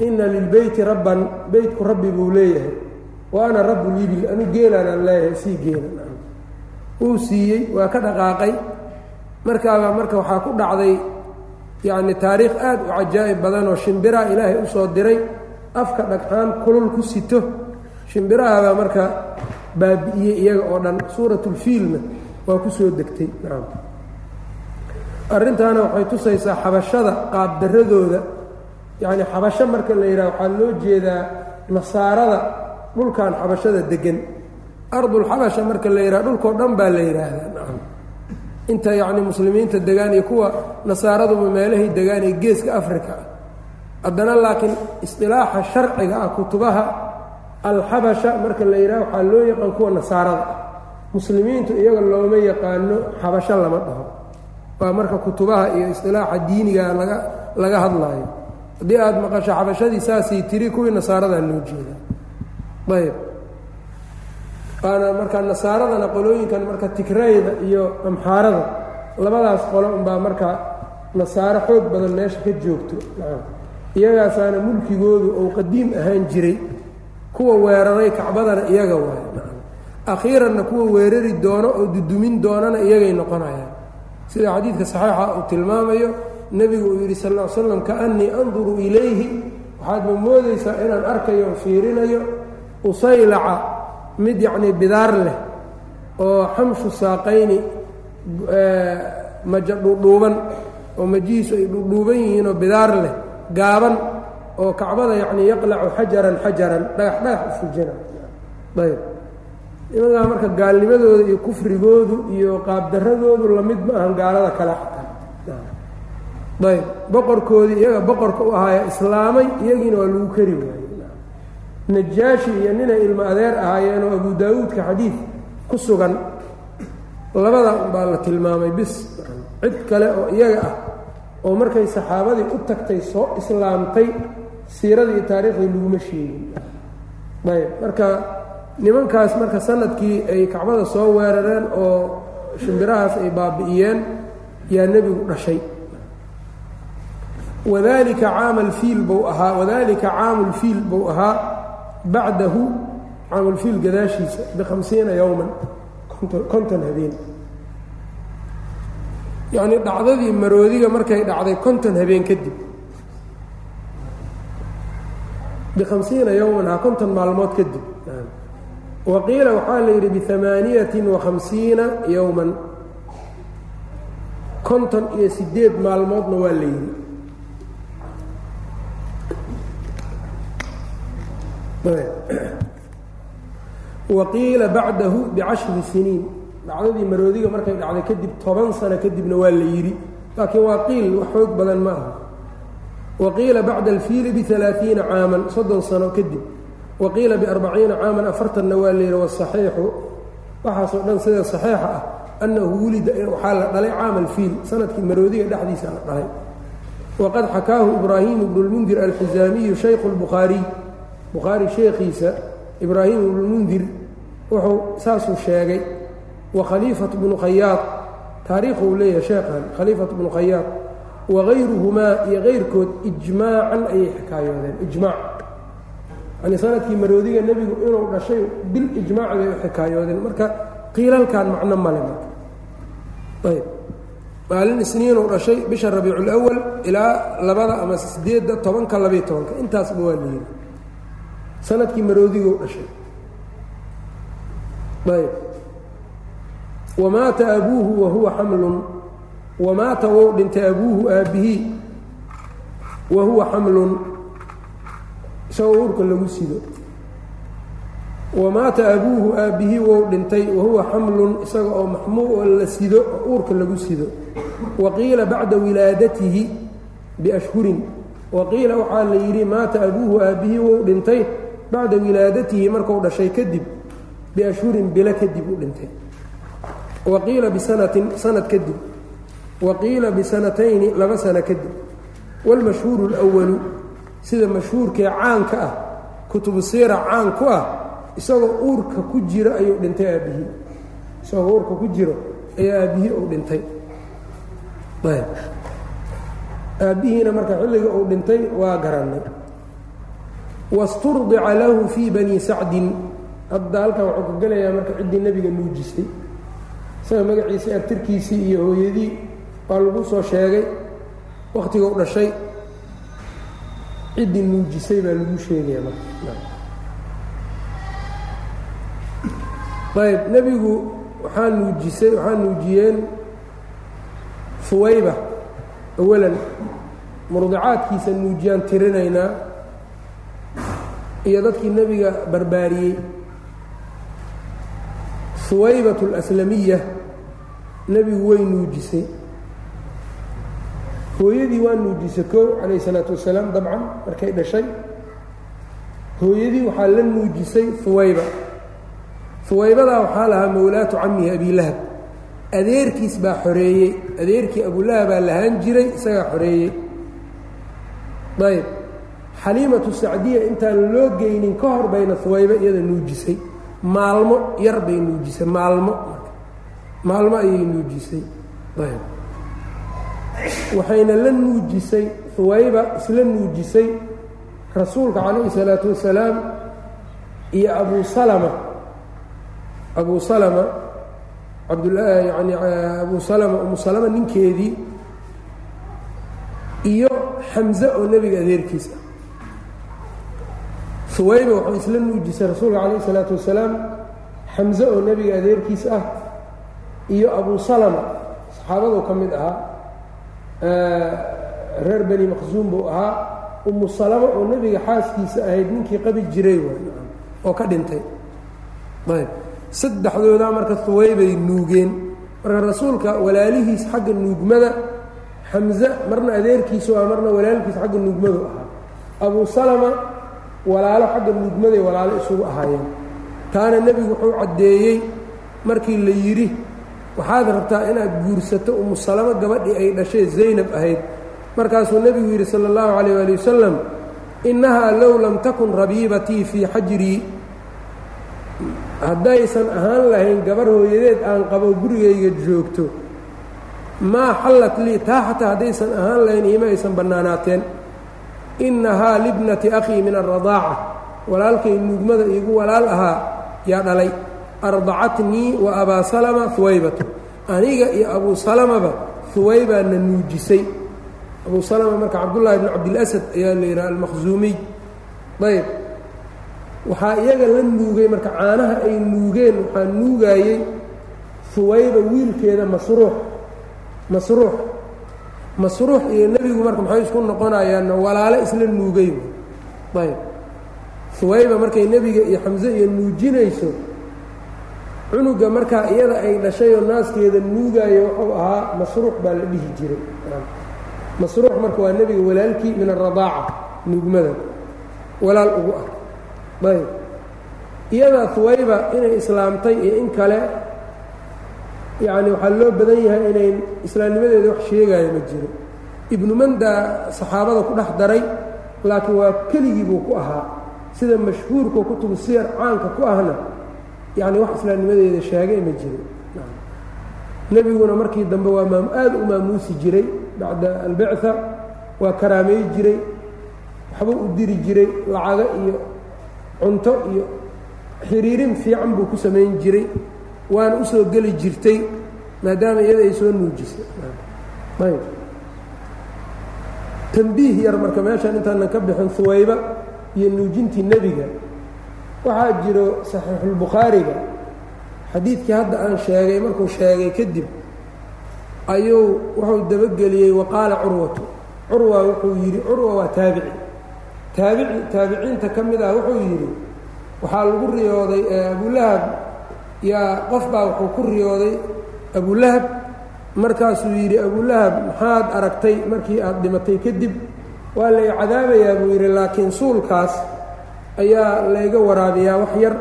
inna lilbeyti rabban beytku rabbi buu leeyahay. Wa ana rabulibil anu geelaanaan leeyahay sii geelan wuu siiyey waa ka dhaqaaqay. Markaabaa marka waxaa ku dhacday yacni taariikh aad u cajaa'ib badan oo shimbiraa ilaahay u soo diray. Afka dhagxaan kulul ku sito. Shimbirahabaa marka baabi'iyey iyaga oo dhan suuratulfiilna waa ku soo degtay. Arrintaana waxay tusaysaa xabashada qaabdaradooda. Yacni xabasho marka la yidhaha waxaa loo jeedaa nasaarada dhulkan xabashada deggan. Ardulxabasha marka la yidhaha dhulkao dhan baa la yidhaahdaa inta yacni muslimiinta degaan iyo kuwa nasaaraduba meelahay degaan ee geeska africa haddana laakiin isqilaaxa sharciga ah kutubaha alxabasha marka la yidhaha waxaa loo yaqaan kuwa nasaarada. ah muslimiintu iyaga looma yaqaano xabasho lama dhaho. Waa marka kutubaha iyo isqilaaxa diiniga laga laga hadlaayo. Haddii aada maqasho xabashadii saasay tiri kuwii nasaaradaa loo jeeda ayb waana marka nasaaradana qolooyinkan marka tigrayda iyo amxaarada labadaas qolo unbaa marka nasaaro xoog badan meesha ka joogto. Iyagaasaana mulkigoodu uu qadiim ahaan jiray. Kuwa weeraray kacbadana iyaga waay akhiiranna kuwa weerari doono oo dudumin doonana iyagay noqonayaan. Sida xadiidka saxiixa uu tilmaamayo nebigu uu yidhi sal l slam kaannii anduru ilayhi. Waxaadma moodaysaa inaan arkayo o fiirinayo usaylaca mid yacnii bidaar leh oo xamshu saaqayni maja dhudhuuban oo majihiisu ay dhudhuuban yihiinoo bidaar leh gaaban oo kacbada yacnii yaqlacu xajaran xajaran dhagax dhagax u fujina. Ayb nimankaa marka gaalnimadooda iyo kufrigoodu iyo qaabdaradoodu la mid ma ahan gaalada kale xataa. Ayb boqorkoodii iyaga boqorka u ahaaya islaamay iyagiina waa lagu kari waayey. Najaashi iyo ninay ilmo adeer ahaayeen oo abu daawuudka xadiid ku sugan labada unbaa la tilmaamay bis. Cid kale oo iyaga ah oo markay saxaabadii u tagtay soo islaamtay siiradii taariikhdii laguma sheegin. Ayb marka nimankaas marka sannadkii ay kacbada soo weerareen oo shimbirahaas ay baabi'iyeen yaa nebigu dhashay. Wadalika caama alfiil buu ahaa wadalika caamu lfiil buu ahaa bacdahu caamulfiil gadaashiisa bihamsiina yowman konton habeen. Yacnii dhacdadii maroodiga markay dhacday konton habeen kadib. Bihamsiina yowman ha konton maalmood kadib wa qiila waxaa la yidhi biamaaniyatin wakhamsiina yowman konton iyo sideed maalmoodna waa la yidhi. Waqiila bacdahu bicashri siniin. Dhacdadii maroodiga markay dhacday kadib toban sano kadibna waa la yidhi. Laakiin waa qiil wax xoog badan ma aha. Waqiila bacda alfiili bialaaiina caaman soddon sano kadib waqiila biarbaciina caaman afartanna waa yidhi wasaxiixu waxaasoo dhan sida saxiixa ah annahu wulida waxaa la dhalay caama alfiil sannadkii maroodiga dhexdiisa la dhalay. Waqad xakaahu ibraahimu bnu lmundir alxizaamiyu shaykhu lbukhaariy bukhaari sheekhiisa ibraahim ibnulmundir wuxuu saasuu sheegay wa khaliifatu bnu khayaad taariikhu uu leeyahay sheekhan khaliifatu bnu khayaad wagayruhumaa iyo kayrkood ijmaacan ayay xikaayoodeen ijmaac yani sannadkii maroodiga nebigu inuu dhashay bil ijmaac bay u xikaayoodeen marka qiilalkan macno male marka. Ayb. Maalin isniinuu dhashay bisha rabiiculawal ilaa labada ama sideedda tobanka labayo tobanka. Intaasba waa layidhi sannadkii maroodiguu dhashay. Ayb. Wamaata abuuhu wahuwa xamlun. Wamaata wou dhintay abuuhu aabbihii. Wa huwa xamlun isagoo uurka lagu sido. Wamaata abuuhu aabbihii wou dhintay wahuwa xamlun isaga oo maxmuu la sido oo uurka lagu sido. Waqiila bacda wilaadatihi biashhurin. Waqiila waxaa la yidhi maata abuuhu aabbihii wou dhintay bacda wilaadatihi marku dhashay kadib biashhurin bilo kadib u dhintay. Waqiila bisanatin sanad kadib. Waqiila bisanatayni laba sano kadib. Wاlmashhuuru اlwalu sida mashhuurkee caanka ah kutubu siira caan ku ah isagoo uurka ku jiro ayuu dhintay aabbihii isagoo uurka ku jiro ayaa aabbihii uu dhintay. Aabbihiina marka xilliga uu dhintay waa garannay. Wasturdica lahu fii bani sacdin. Hadda halkan wuxuu ka gelayaa marka ciddii nebiga nuujistay isaga magaciisii abtirkiisii iyo hooyadii waa lagu soo sheegay wakhtiguu dhashay ciddii nuujisay baa lagu sheegaya marka ayb nebigu waxaa nuujisay waxaa nuujiyeen huwayba awalan murdicaadkiisa nuujiyaan tirinaynaa iyo dadkii nebiga barbaariyey huwaybat اlaslamiya nebigu way nuujisay hooyadii waa nuujisay kow calayh الsalaatu wasalaam dabcan markay dhashay. Hooyadii waxaa la nuujisay huwayba huwaybadaa waxaa lahaa mowlaatu camihi abilahab adeerkiis baa xoreeyey. Adeerkii abulahabaa lahaan jiray isagaa xoreeyey. Ayb xaliimatu sacdiya intaan loo geynin ka hor bayna huwayba iyada nuujisay. Maalmo yar bay nuujisay. Maalmo. Maalmo ayay nuujisay. Ayb waxayna la nuujisay huwayba isla nuujisay rasuulka calayhi salaatu wasalaam iyo abu salama. Abu salama cabdula yani abu salama umu salama ninkeedii iyo xamze oo nebiga adeerkiis ah huwayba waxay isla nuujisay rasuulka calayh isalaatu wasalaam xamze oo nebiga adeerkiis ah iyo abu salama. Saxaabaduu ka mid ahaa reer beni maqsuum buu ahaa umu salama oo nebiga xaaskiisa ahayd ninkii qabi jiray oo ka dhintay. Ayb. Saddexdoodaa marka huwaybay nuugeen. Marka rasuulka walaalihiis xagga nuugmada xamze marna adeerkiisu ah marna walaalkiis xagga nuugmadu ahaa. Abu salama walaalo xagga nuugmaday walaalo isugu ahaayeen. Taana nebigu wuxuu caddeeyey markii la yidhi waxaad rabtaa inaad guursato umu salamo gabadhii ay dhashay zaynab ahayd. Markaasuu nebigu yidhi sala اllahu calayh ali wasalam innahaa low lam takun rabiibatii fii xajrii haddaysan ahaan lahayn gabar hooyadeed aan qabo gurigayga joogto maa xallat lii taa xataa haddaysan ahaan lahayn iima aysan bannaanaateen. Innahaa libnati akhii min alradaaca walaalkay nuugmada iigu walaal ahaa yaa dhalay ardacatnii wa abaa salama huwaybatu aniga iyo abuu salamaba huwaybaa na nuujisay. Abuu salama marka cabdullaahi bn cabdilasad ayaa la yidhaha almaqsuumiy ayb waxaa iyaga la nuugay marka caanaha ay nuugeen waxaa nuugaayey huwayba wiilkeeda masruux. Masruux. Masruux iyo nebigu marka maxay isku noqonayaanna walaalo isla nuugay. Ayb huwayba markay nebiga iyo xamse iyo nuujinayso cunuga markaa iyada ay dhashayoo naaskeeda nuugaayo wuxuu ahaa masruux baa la dhihi jiray. Masruux marka waa nebiga walaalkii min aradaaca nuugmada. Walaal ugu ah. Ayb. Iyada huwayba inay islaamtay iyo in kale yacni waxaa loo badan yahay inay islaamnimadeeda wax sheegaayo ma jiro. Ibnu manda saxaabada ku dhex daray laakiin waa keligii buu ku ahaa. Sida mashhuurka kutubu siyar caanka ku ahna yacni wax islaamnimadeeda sheegay ma jiro nebiguna markii dambe waa maam aad u maamuusi jiray bacda albicثa waa karaamey jiray waxbuu u diri jiray lacago iyo cunto iyo xiriirin fiican buu ku samayn jiray waana u soo geli jirtay maadaama iyada ay soo nuujisay. Ayb. Tambiih yar marka meeshaan intaanan ka bixin huwayba iyo nuujintii nebiga waxaa jiro saxiixulbukhaariga xadiidkii hadda aan sheegay markuu sheegay kadib ayuu wuxuu dabageliyey waqaala curwatu curwa wuxuu yidhi curwa waa taabici. Taabici taabiciinta ka mid ah wuxuu yidhi waxaa lagu riyooday abulahab yaa qof baa wuxuu ku riyooday abulahab markaasuu yidhi abulahab maxaad aragtay markii aad dhimatay kadib? Waa lay cadaabayaa buu yidhi laakiin suulkaas ayaa layga waraabiyaa wax yar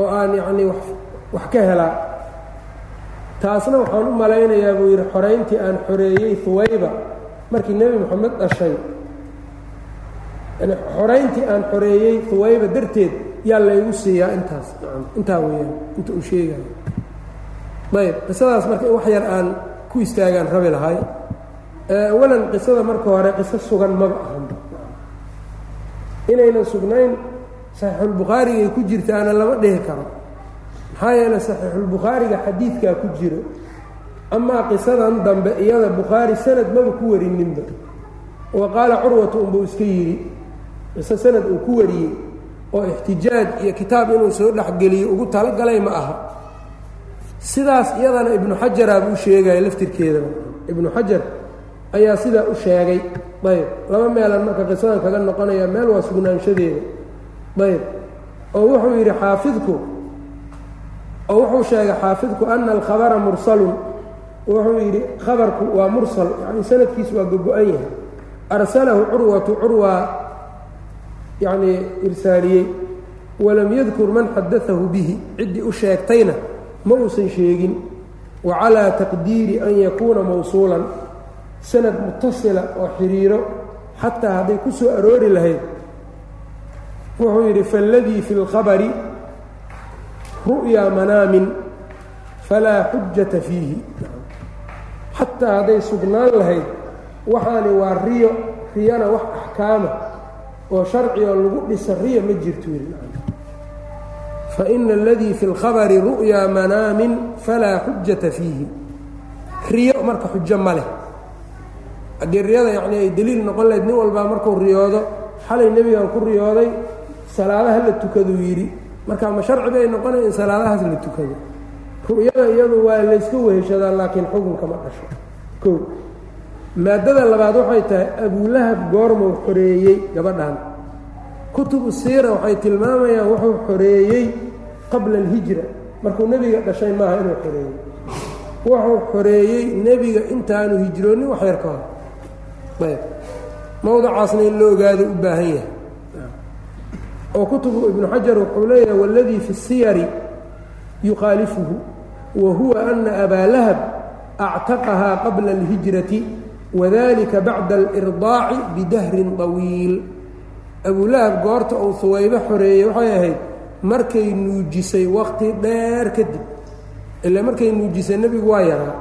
oo aan yacnii wax wax ka helaa taasna waxaan u malaynayaa buu yidhi xorayntii aan xoreeyey huwayba markii nebi moxamed dhashay. Yani xorayntii aan xoreeyey huwayba darteed yaa laygu siiyaa intaas intaa weeyaan inta uu sheegayo ayb qisadaas marka in wax yar aan ku istaagaan rabi lahay awalan qisada marka hore qiso sugan maba ahanba inaynan sugnayn saxiixulbukhaarigay ku jirtaana lama dhihi karo. Maxaa yeeley saxiixulbukhaariga xadiidkaa ku jiro amaa qisadan dambe iyada bukhaari sanad maba ku warininba. Wa qaala curwatu unbuu iska yidhi qiso sanad uu ku wariyey oo ixtijaaj iyo kitaab inuu soo dhexgeliyo ugu talagalay ma aha. Sidaas iyadana ibnu xajaraa buu sheegaya laftirkeedaba ibnu xajar ayaa sidaa u sheegay ayb laba meelan marka qisadan kaga noqonaya meel waa sugnaanshadeeda ayb. Oo wuxuu yidhi xaafidku oo wuxuu sheegay xaafidku ana alkhabara mursalun. Wuxuu yidhi khabarku waa mursal yani sanadkiisu waa gogo-an yahay. Arsalahu curwatu curwa yacnii irsaaliyey walam yadkur man xadaahu bihi. Ciddii u sheegtayna ma uusan sheegin. Wa calaa taqdiiri an yakuuna mawsuulan. Sanad mutasila oo xiriiro xataa hadday ku soo aroori lahayd wuxuu yidhi faaladii fi اlkhabari ru'yaa manaamin falaa xujata fiihi. Xataa hadday sugnaan lahayd waxaani waa riyo riyana wax axkaama oo sharcioo lagu dhisa riya ma jirto faina aladii fi اlkhabari ru'yaa manaamin falaa xujata fiihi. Riyo marka xujo ma leh. Haddii riyada yacnii ay deliil noqon lahayd nin walbaa markuu riyoodo xalay nebigan ku riyooday salaadaha la tukaduu yidhi. Marka ma sharci bay noqonaya in salaadahaas la tukado. Ru'yada iyadu waa layska weheshadaa laakiin xukunka ma dhasho. Kow maadada labaad waxay tahay abulahab goormuu xoreeyey gabadhan. Kutubu siira waxay tilmaamayaan wuxuu xoreeyey qabla alhijra. Markuu nebiga dhashay maaha inuu xoreeyey. Wuxuu xoreeyey nebiga intaanu hijroonin wax yar ka hor. Ayb. Mowdacaasna in la ogaado u baahan yahay oo kutubu ibnu xajar wuxuu leeyahay waladii fi siyari yukhaalifuhu wa huwa ana abaa lahab actaqahaa qabla alhijrati wadalika bacda alirdaaci bidahrin طawiil abulahab goorta uu huwaybo xoreeyey waxay ahayd markay nuujisay waqti dheer kadib ilaa markay nuujisay nebigu waa yaraa.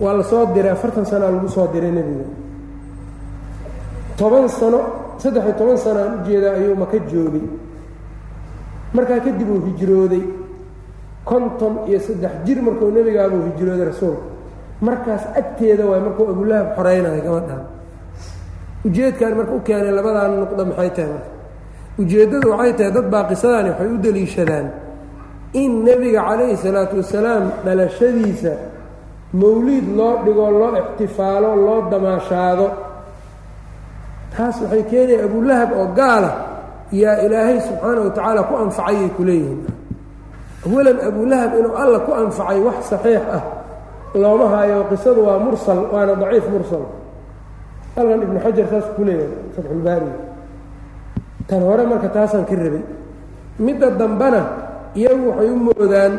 Waa la soo diray afartan sanaa lagu soo diray nebiga toban sano saddex-iyo toban sana aan u jeedaa ayuu maka joogay. Markaa kadib uu hijrooday. konton iyo saddex jir markuu nebigaabuu hijrooday rasuulka. Markaas agteeda waay markuu abulahab xoreynayo gabadhan ujeedkan marka u keenay labadan nuqdo maxay tahay marka? Ujeeddadu waxay tahay dad baa qisadani waxay u deliishadaan in nebiga calayhi salaatu wasalaam dhalashadiisa mawliid loo dhigo loo ixtifaalo loo damaashaado taas waxay keenaya abulahab oo gaala yaa ilaahay subxaana wa tacaala ku anfacayay ku leeyihiin. Awalan abulahab inuu alla ku anfacay wax saxiix ah looma haayo qisadu waa mursal waana daciif mursal. Halkan ibnu xajar saas ku leeyahay fatxulbaari tan hore marka taasaan ka rabay midda dambena iyagu waxay u moodaan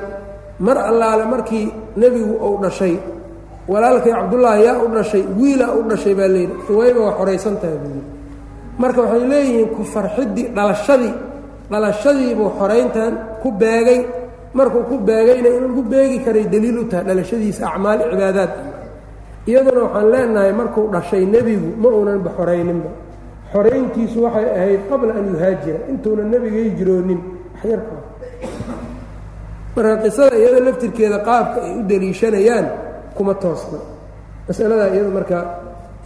mar allaale markii nebigu uu dhashay walaalkay cabdullaahi yaa u dhashay wiilaa u dhashay baa layidhi suwayba waa xoraysan tahay buu yidhi. Marka waxay leeyihiin ku farxiddii dhalashadii dhalashadiibuu xorayntan ku beegay. Markuu ku beegayna in lagu beegi karay daliil u tahay dhalashadiisa acmaal cibaadaad. Iyaduna waxaan leenahay markuu dhashay nebigu ma uunanba xorayninba. Xorayntiisu waxay ahayd qabla an yuhaajira intuuna nebiga hijroonin waxyarkaa marka qisada iyada laftirkeeda qaabka ay u deliishanayaan kuma toosna. Masaladaa iyada marka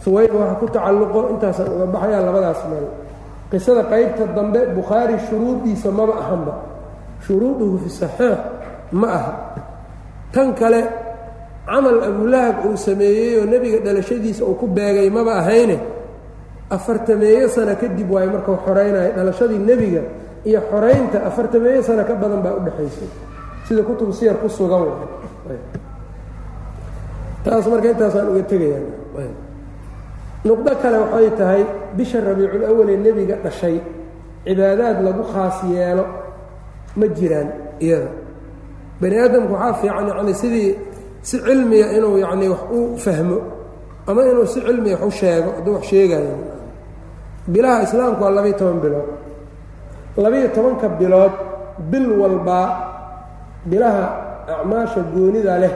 suwayba waxa ku tacalluqo intaasaan uga baxayaa labadaas meel. Qisada qaybta dambe bukhaari shuruudiisa maba ahanba. Shuruuduhu fi saxiix ma aha. Tan kale camal abulahab uu sameeyey oo nebiga dhalashadiisa uu ku beegay maba ahayne. Afartameeyo sano kadib waayo markuu xoraynayo dhalashadii nebiga iyo xoraynta afartameeyo sano ka badan baa udhexaysay sida kutub siyar ku sugan taas marka intaasaan uga tegayaan. Nuqdo kale waxay tahay bisha rabiicul ee nebiga dhashay cibaadaad lagu khaas yeelo ma jiraan iyada. Bani aadamku waxaa fiican yacni sidii si cilmiya inuu yacnii wax u fahmo ama inuu si cilmiya wax u sheego hadduu wax sheegayo bilaha islaamku waa labayo toban bilood. Labayo tobanka bilood bil walbaa bilaha acmaasha goonida leh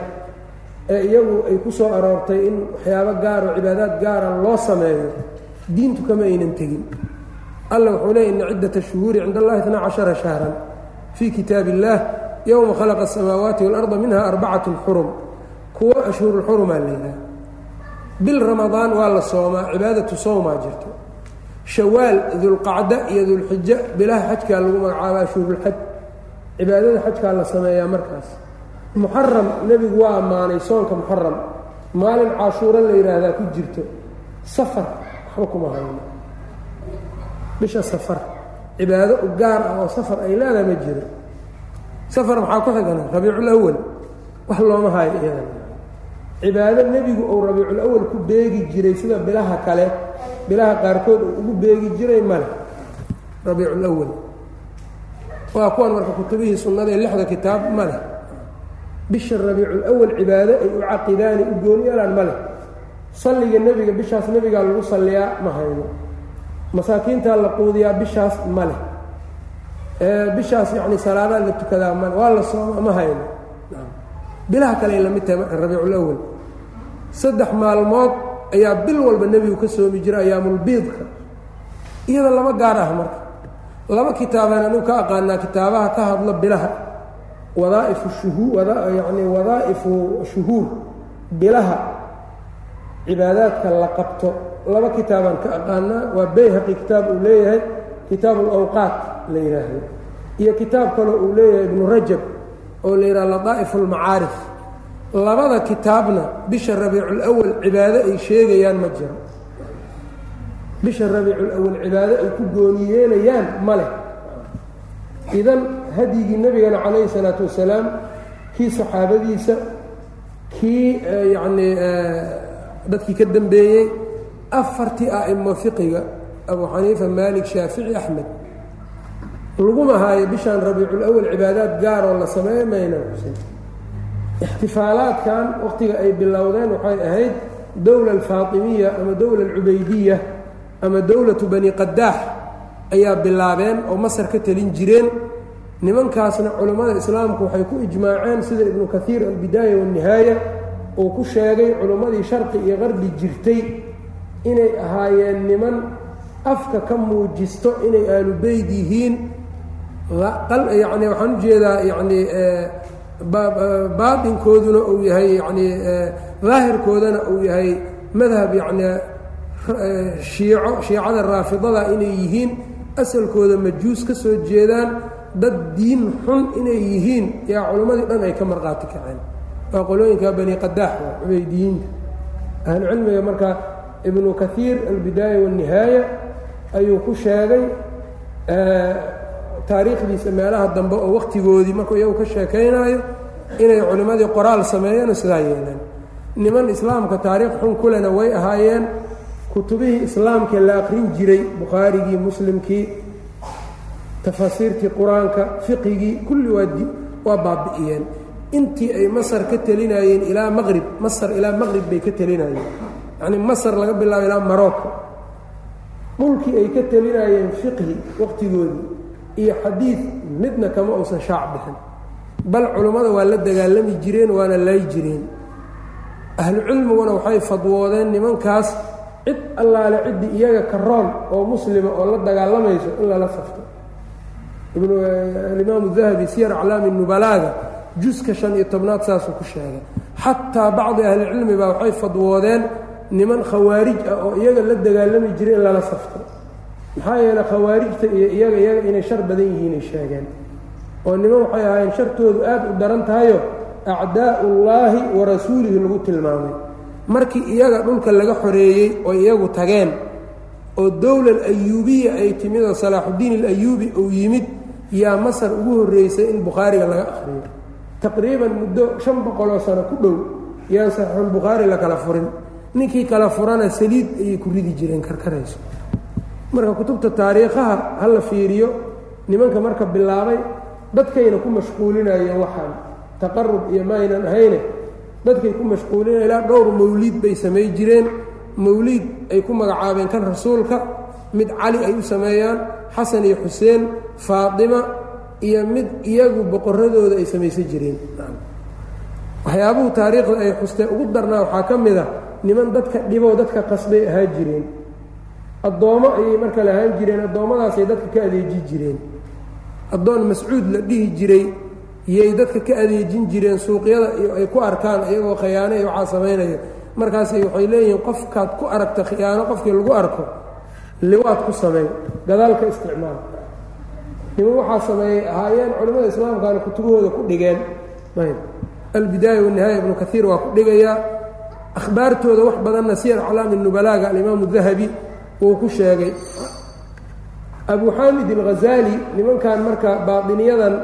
ee iyagu ay ku soo aroortay in waxyaabo gaaroo cibaadaad gaara loo sameeyo diintu kama aynan tegin. Alla wuxuu leey ina ciddata shuhuuri cinda allahi itnaa cashara shahran fii kitaab illaah yowma khalaqa asamaawaati waalarda minha arbacatun xurum. Kuwo ashhurulxurumaa layidhaha bil ramadaan waa la soomaa cibaadatu sowmaa jirto. Shawaal dulqacda iyo dulxijo bilaha xajkaa lagu magacaaba ashhurulxaj cibaadada xajkaa la sameeyaa markaas muxaram nebigu waa ammaanay soonka muxaram maalin cashuuro la yidhaahdaa ku jirto. Safar waxba kuma hayno bisha safar. Cibaado gaar ah oo safar ay leedahay ma jiro. Safar maxaa ku xigana? Rabiiculawal wax looma hayo iyadan cibaado nebigu uu rabiiculawal ku beegi jiray sida bilaha kale. Bilaha qaarkood uu ugu beegi jiray male rabiiculawal waa kuwan marka kutubihii sunnada ee lixda kitaab ma leh bisha rabiiculawal cibaado ay u caqidaani u gooni yeelaan ma salliga nebiga bishaas nebigaa lagu salliyaa ma hayno. Masaakiintaa la quudiyaa bishaas ma bishaas yacni salaadaa la tukadaa male waa la sooma ma hayno. Bilaha kale ay la mid tahay marka rabiiculawal saddex maalmood ayaa bil walba nebigu ka soomi jira ayaamulbiidka iyada lama gaar ah marka. Laba kitaabaan anigu ka aqaanaa kitaabaha ka hadlo bilaha wadaa'ifu shuhuu yani wadaa'ifu shuhuur bilaha cibaadaadka la qabto. Laba kitaabaan ka aqaanaa waa bayhaqi kitaab uu leeyahay kitaab alawqaat la yidhaahdo iyo kitaab kaloo uu leeyahay ibnu rajab oo la yidhaha ladaa'ifu almacaarif labada kitaabna bisha rabiiculawal cibaado ay sheegayaan ma jiro. Bisha rabiiculawal cibaado ay ku gooni yeelayaan ma leh. Idan hadyigii nebigana calayhi salaatu wasalaam kii saxaabadiisa kii yacnii dadkii ka dambeeyey afartii a'imo fiqiga abu xaniifa maalik shaafici axmed. Laguma haayo bishaan rabiiculawal cibaadaad gaaroo la sameeyo mayna xusin ixtifaalaadkan wakhtiga ay bilowdeen waxay ahayd dowla alfaatimiya ama dowla alcubaydiya ama dowlatu bani qadaax ayaa bilaabeen oo masar ka telin jireen nimankaasna culammada islaamku waxay ku ijmaaceen sida ibnu kaiir albidaaya waannihaaya uu ku sheegay culimmadii sharqi iyo qarbi jirtay inay ahaayeen niman afka ka muujisto inay aalu beyd yihiin. Yacni waxaan u jeedaa yacni baatinkooduna uu yahay yacni daahirkoodana uu yahay madhab yacni shiico shiicada raafidada inay yihiin. Asalkooda majuus ka soo jeedaan dad diin xun inay yihiin yaa culimmadii dhan ay ka marqaati kaceen. Waa qolooyinka bani qadaax waa cubeydiyiinta ahlucilmiga marka ibnu kaiir albidaaya waannihaaya ayuu ku sheegay taariikhdiisa meelaha dambe oo wakhtigoodii markuu iyagu ka sheekaynaayo inay culimmadii qoraal sameeyeen oo sidaa yeeleen. Niman islaamka taariikh xun kulena way ahaayeen. Kutubihii islaamkee la aqrin jiray bukhaarigii muslimkii tafaasiirtii qur'aanka fiqigii kulli waa waa baabi'iyeen. Intii ay masar ka telinayeen ilaa maqrib masar ilaa maqrib bay ka telinayeen yacnii masar laga bilaabo ilaa marocco dhulkii ay ka telinayeen fiqhi wakhtigoodii iyo xadiid midna kama uusan shaac bixin. Bal culummada waa la dagaalami jireen waana lay jireen. Ahlucilmiguna waxay fadwoodeen nimankaas cid allaale ciddii iyaga karoon oo muslima oo la dagaalamayso in lala safto alimaamu dahabi siyar aclaami nubalaaga juska shan iyo tobnaad saasuu ku sheegay. Xataa bacdi ahlicilmi baa waxay fadwoodeen niman khawaarij ah oo iyaga la dagaalami jiray in lala safto. Maxaa yeele khawaarijta iyo iyaga iyaga inay shar badan yihiinay sheegeen. Oo niman waxay ahaayeen shartoodu aad u daran tahayo acdaa'ullaahi wa rasuulihi lagu tilmaamay. Markii iyaga dhulka laga xoreeyey oo iyagu tageen oo dowla alayuubiya ay timid oo salaaxuddiin alayuubi uu yimid yaa masar ugu horreysay in bukhaariga laga akhriyo. Taqriiban muddo shan boqoloo sano ku dhow yaan saxiixulbukhaari la kala furin. Ninkii kala furana saliid ayay ku ridi jireen karkarayso. Marka kutubta taariikhaha ha la fiiriyo nimanka marka bilaabay dadkayna ku mashquulinayeen waxaan taqarub iyo maaynan ahayne dadkay ku mashquulinaya ilaa dhowr mawliid bay samay jireen. Mawliid ay ku magacaabeen kan rasuulka mid cali ay u sameeyaan xasan iyo xuseen faatima iyo mid iyagu boqoradooda ay samaysan jireen. Waxyaabuhu taariikhda ay xusteen ugu darnaa waxaa ka mid a niman dadka dhiboo dadka qasbay ahaan jireen. Addoommo ayay marka la ahaan jireen addoommadaasay dadka ka adeeji jireen. Addoon mascuud la dhihi jiray yay dadka ka adeejin jireen suuqyada ay ku arkaan iyagoo khiyaano iyo waxaa samaynayo markaasay waxay leeyihiin qofkaad ku aragta khiyaano qofkii lagu arko liwaad ku sameey gadaalka isticmaal. Niman waxaa sameeyey ahaayeen culimmada islaamkaana kutubahooda ku dhigeen. Albidaaya wanihaaya ibnu kaiir waa ku dhigayaa akhbaartooda wax badanna siyar aclaami nubalaaga alimaamu dahabi uu ku sheegay. Abu xaamid alghazaali nimankan marka baadiniyadan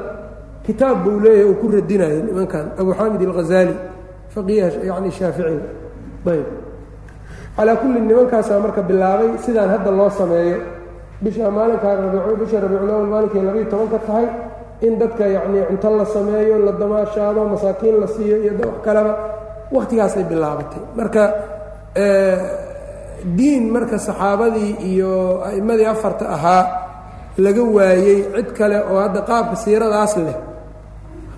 kitaab buu leeyahay uu ku radinayo nimankan. Abu xaamid alghazaali faqiiha yani shaaficiga ayb calaa kulli nimankaasaa marka bilaabay sidaan hadda loo sameeyo bisha maalinkaa bisha rabiiculawal maalinkay labayo toban ka tahay in dadka yacnii cunto la sameeyo la damaashaado masaakiin la siiyo iyo wax kaleba wakhtigaasay bilaabatay. Marka diin marka saxaabadii iyo a'immadii afarta ahaa laga waayey cid kale oo hadda qaabka siiradaas leh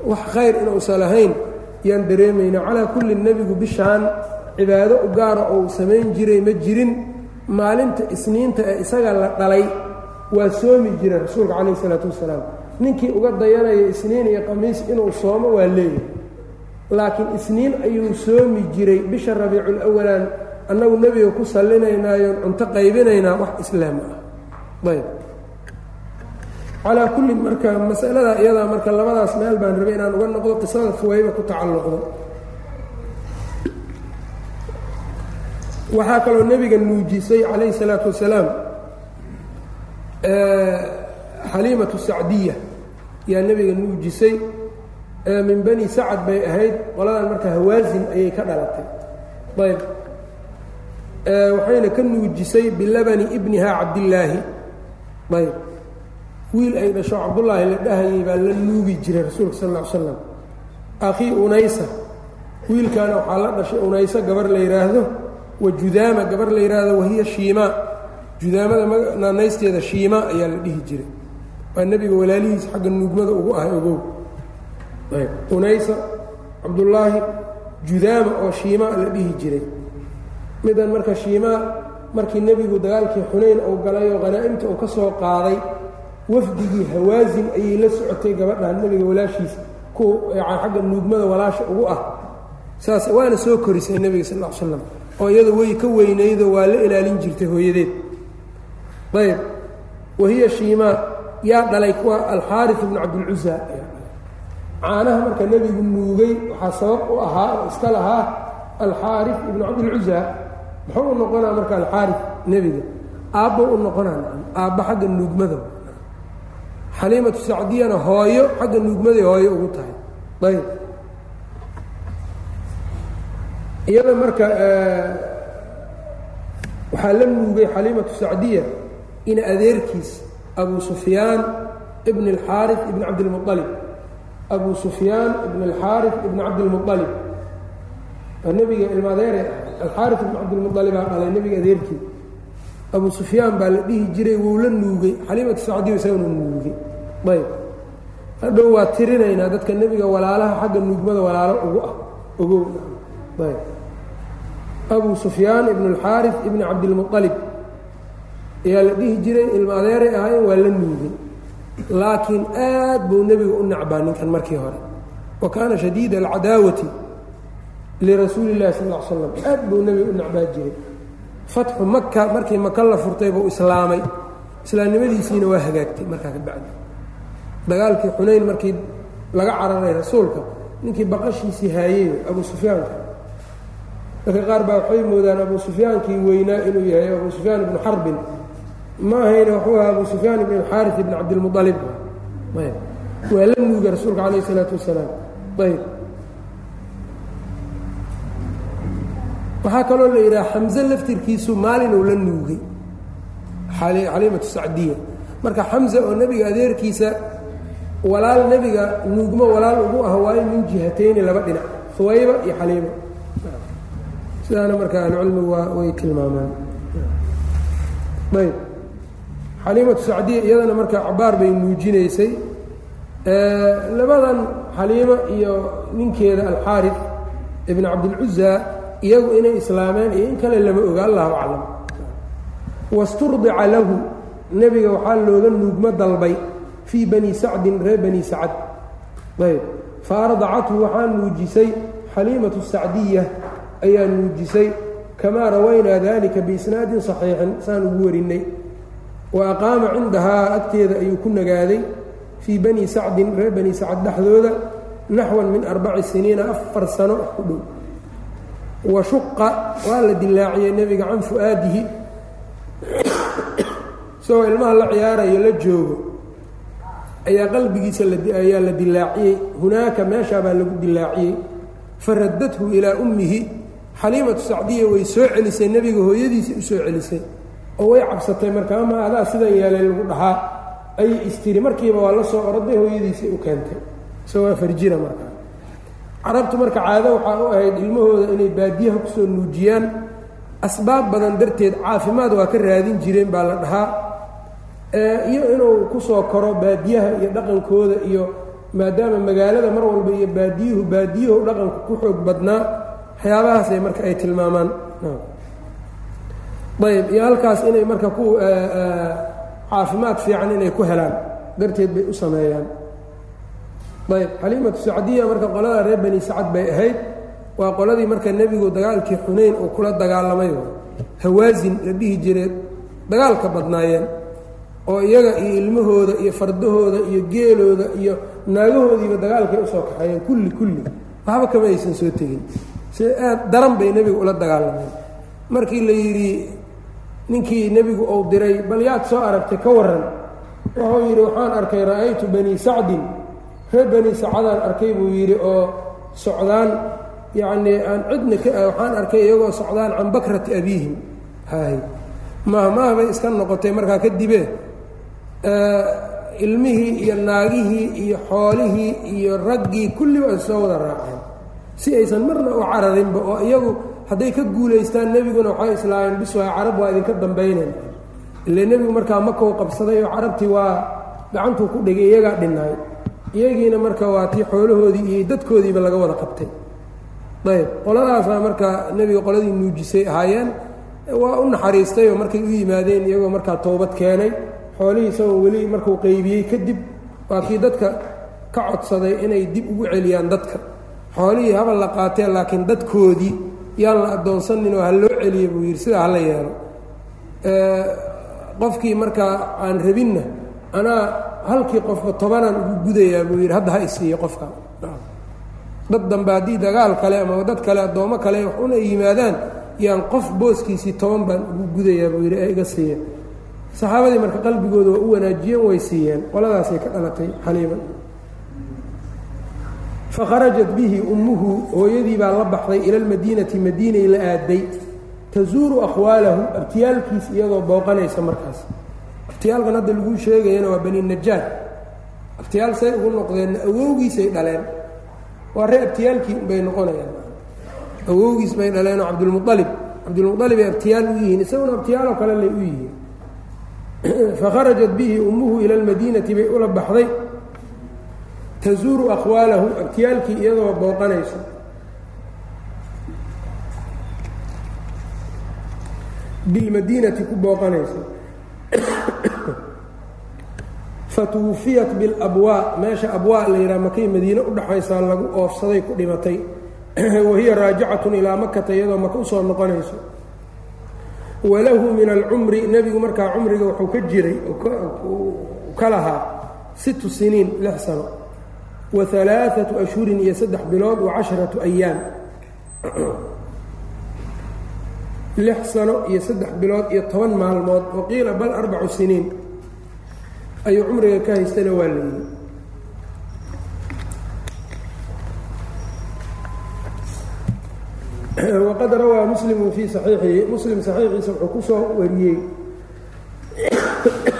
wax khayr inuusan lahayn yaan dareemayna calaa kulli nebigu bishaan cibaado u gaara oo uu samayn jiray ma jirin. Maalinta isniinta ee isaga la dhalay waa soomi jira rasuulka calayh isalaatu wasalaam. Ninkii uga dayanaya isniin iyo qamiis inuu soomo waa leeyahay. Laakiin isniin ayuu soomi jiray bisha rabiicul awalaan annagu nebiga ku sallinaynayoon cunto qaybinaynaa wax islaam ah. Ayb. Calaa kullin marka masalada iyadaa marka labadaas meel baan rabay inaan uga noqdo qisada fuwayba ku tacalluqdo waxaa kaloo nebiga nuujisay calayhi salaatu wasalaam xaliimatu sacdiya. Yaa nebiga nuujisay min bani sacad bay ahayd qoladan marka hawaasin ayay ka dhalatay. Ayb waxayna ka nuujisay bilabani ibniha cabdillaahi. Ayb wiil ay dhasho cabdullaahi la dhahayay baa la nuugi jiray rasuulka sal ly slam akhii unaysa. Wiilkaana waxaa la dhashay unaysa gabar la yidhaahdo wa judaama gabar la yidhaahdo wahiya shiimaa judaamada naanaysteeda shiima ayaa la dhihi jiray. Waa nebiga walaalihiis xagga nuugmada ugu ah ogow unaysa cabdullaahi judaama oo shiima la dhihi jiray. Midan marka shiimaa markii nebigu dagaalkii xunayn uu galay oo khanaa'imta uu ka soo qaaday wafdigii hawaasin ayay la socotay gabadhan nebiga walaashiisa ku xagga nuugmada walaasha ugu ah. Saas waana soo korisay nebiga sal l slam oo iyada way ka weynaydo waa la ilaalin jirtay hooyadeed. Ayb. Wahiya shiimaa yaa dhalay kuwa alxaari ibnu cabdilcusa caanaha marka nebigu nuugay waxaa sabab u ahaa oo iska lahaa alxaari ibnu cabdilcusa muxuu u noqonaa marka alxaari nebiga? Aabbo u noqonaa aabba xagga nuugmada. Xaliimatu sacdiyana hooyo xagga nuugmaday hooyo ugu tahay. Ayb iyada marka waxaa la nuugay xaliimatu sacdiya in adeerkiis abu sufyaan ibn اlxaari ibn cabdilmualib abu sufyaan ibn اlxaari ibn cabdilmualib nebiga ilmaadeere alxaari ibn cabdilmualibaa dhalay nebiga adeerkii. Abu sufyaan baa la dhihi jiray wuu la nuugay. Xaliimatu sacdiya isagana nuugay. Ayb hadhow waa tirinaynaa dadka nebiga walaalaha xagga nuugmada walaalo ugu ah ogow ayb abu sufyaan ibn اlxaari ibn cabdilmualib ayaa la dhihi jiray ilma adeeray waa la nuugay laakiin aad buu nebiga u nacbaa ninkan markii hore. Wa kaana shadiida alcadaawati lirasuuli اllahi sal l slam aad buu nebiga u nacbaa jiray fatxu maka markii maka la furtay buu islaamay. Islaamnimadiisiina waa hagaagtay markaa ka dagaalkii xunayn markii laga cararay rasuulka ninkii baqashiisii haayey abu sufyaanka dadka qaar baa waxay moodaan abu sufyaankii weynaa inuu yahay abu sufyaan ibnu xarbin ma wuxuu ahaa abu sufyaan ibn alxaari ibn cabdilmualib waa la nuugay rasuulka calayh isalaatu wasalaam. Ayb. Waxaa kaloo la yidhaha xamse laftirkiisu maalinuu la nuugay. Xaliimatu sacdiya. Marka xamse oo nebiga adeerkiisa walaal nebiga nuugmo walaal ugu ah waayo min jihatayni laba dhinac. Huwayba iyo xaliima sidaana marka ahlucilmigu way tilmaamaan. Ayb. Xaliimatu sacdiya iyadana marka cabaar bay nuujinaysay labadan xaliimo iyo ninkeeda alxaari ibn cabdilcuza iyagu inay islaameen iyo in kale lama oga allahu aclam. Wasturdica lahu nebiga waxaa looga nuugmo dalbay fii bani sacdin reer bani sacad. Ayb. Fa waxaa nuujisay xaliimatu sacdiya ayaa nuujisay kamaa rawaynaa dalika biisnaadin saxiixin saan ugu warinnay wa aqaama cindahaa agteeda ayuu ku nagaaday fii bani sacdin reer bani sacad dhexdooda naxwan min arbaci siniina afar sano ku dhow. Wa shuqa waa la dilaaciyey nebiga can fu'aadihi. Isagoo ilmaha la ciyaarayo la joogo ayaa qalbigiisa ayaa la dilaaciyey. Hunaaka meeshaa baa lagu dilaaciyey. Faraddathu ilaa ummihi xaliimatu sacdiya way soo celisay nebiga hooyadiisii u soo celisay. Oo way cabsatay marka ama adaa sidan yeelay lagu dhahaa? Ayay istiri markiiba waa la soo oroday hooyadiisii u keentay. Isagoo farjira markaa. Carabtu marka caado waxaa u ahayd ilmahooda inay baadiyaha ku soo nuujiyaan. Asbaab badan darteed caafimaad waa ka raadin jireen baa la dhahaa. Iyo inuu ku soo koro baadiyaha iyo dhaqankooda iyo maadaama magaalada mar walba iyo baadiyuhu baadiyuhu dhaqanku ku xoog badnaa waxyaabahaasay marka ay tilmaamaan. Ayb iyo halkaas inay marka ku caafimaad fiican inay ku helaan darteed bay u sameeyaan. Ayb xaliimatu sacdiya marka qolada reer bani sacad bay ahayd waa qoladii marka nebigu dagaalkii xunayn uu kula dagaalamay. Hawaasin la dhihi jiree dagaalka badnaayeen oo iyaga iyo ilmahooda iyo fardahooda iyo geelooda iyo naagahoodiiba dagaalkay u soo kaxeeyeen kulli kulli. Waxba kama aysan soo tegin si aad daran bay nebigu ula dagaalameen. Markii la yidhi ninkii nebigu uu diray bal yaad soo aragtay ka waran wuxuu yidhi waxaan arkay ra'aytu bani sacdin. Reer bani sacadaan arkay buu yidhi oo socdaan yacnii aan cidna ka waxaan arkay iyagoo socdaan can bakrati abiihim. Hay mahmaah bay iska noqotay markaa kadibe ilmihii iyo naagihii iyo xoolihii iyo raggii kulliba ay soo wada raaceen si aysan marna u cararinba oo iyagu hadday ka guulaystaan nebiguna waxay islaayeen biswaa carab waa idinka dambaynayn ile nebigu markaa makou qabsaday oo carabtii waa gacantuu ku dhigay iyagaa dhinnaay iyagiina marka waa tii xoolahoodii iyo dadkoodiiba laga wada qabtay. Ayb qoladaasaa marka nebiga qoladii nuujisay ahaayeen waa u naxariistay oo markay u yimaadeen iyagoo markaa toobad keenay. Xoolihii isagoo weli markuu qaybiyey kadib waa kii dadka ka codsaday inay dib ugu celiyaan dadka xoolihii habal la qaatee laakiin dadkoodii yaan la addoonsanin oo ha loo celiya buu yidhi sidaa hala yeelo. Qofkii markaa aan rabinna anaa halkii qofka tobanaan ugu gudayaa buu yidhi hadda ha isiiyo qofka. Dad dambe haddii dagaal kale ama dad kale addoommo kale wax un ay yimaadaan yaan qof booskiisii toban baan ugu gudayaa buu yidhi ee iga siiya saxaabadii marka qalbigooda waa u wanaajiyeen way siiyeen. Qoladaasay ka dhalatay xaliima fakharajat bihi ummuhu hooyadii baa la baxday ila almadiinati madiinay la aaday. Tazuuru akhwaalahu abtiyaalkiis iyadoo booqanaysa markaas. Abtiyaalkan hadda laguu sheegayana waa bani najaar abtiyaal say ugu noqdeenna awowgiisay dhaleen. Waa ree abtiyaalkii bay noqonayaan. Awowgiis bay dhaleenoo cabdulmualib cabdulmualib ay abtiyaal u yihiin isaguna abtiyaaloo kale lay u yihiin. Fakharajat bihi ummuhu ila almadiinati bay ula baxday tazuuru akhwaalahu abtiyaalkii iyadoo booqanayso bilmadiinati ku booqanayso fatuwufiyat bilabwaa meesha abwaa la yidhaha makay madiine udhaxaysaa lagu oofsaday ku dhimatay. Wahiya raajicatun ilaa makata iyadoo maka u soo noqonayso. Walahu min alcumri nebigu markaa cumriga wuxuu ka jiray ka lahaa situ siniin lix sano wa alaaatu ashhurin iyo saddex bilood wa casharatu ayaam lix sano iyo saddex bilood iyo toban maalmood waqiila bal arbacu siniin. Ayuu cumriga ka haystana waa layidhi waqad rawaa muslimu fii saxiixihi muslim saxiixiisa wuxuu ku soo wariyey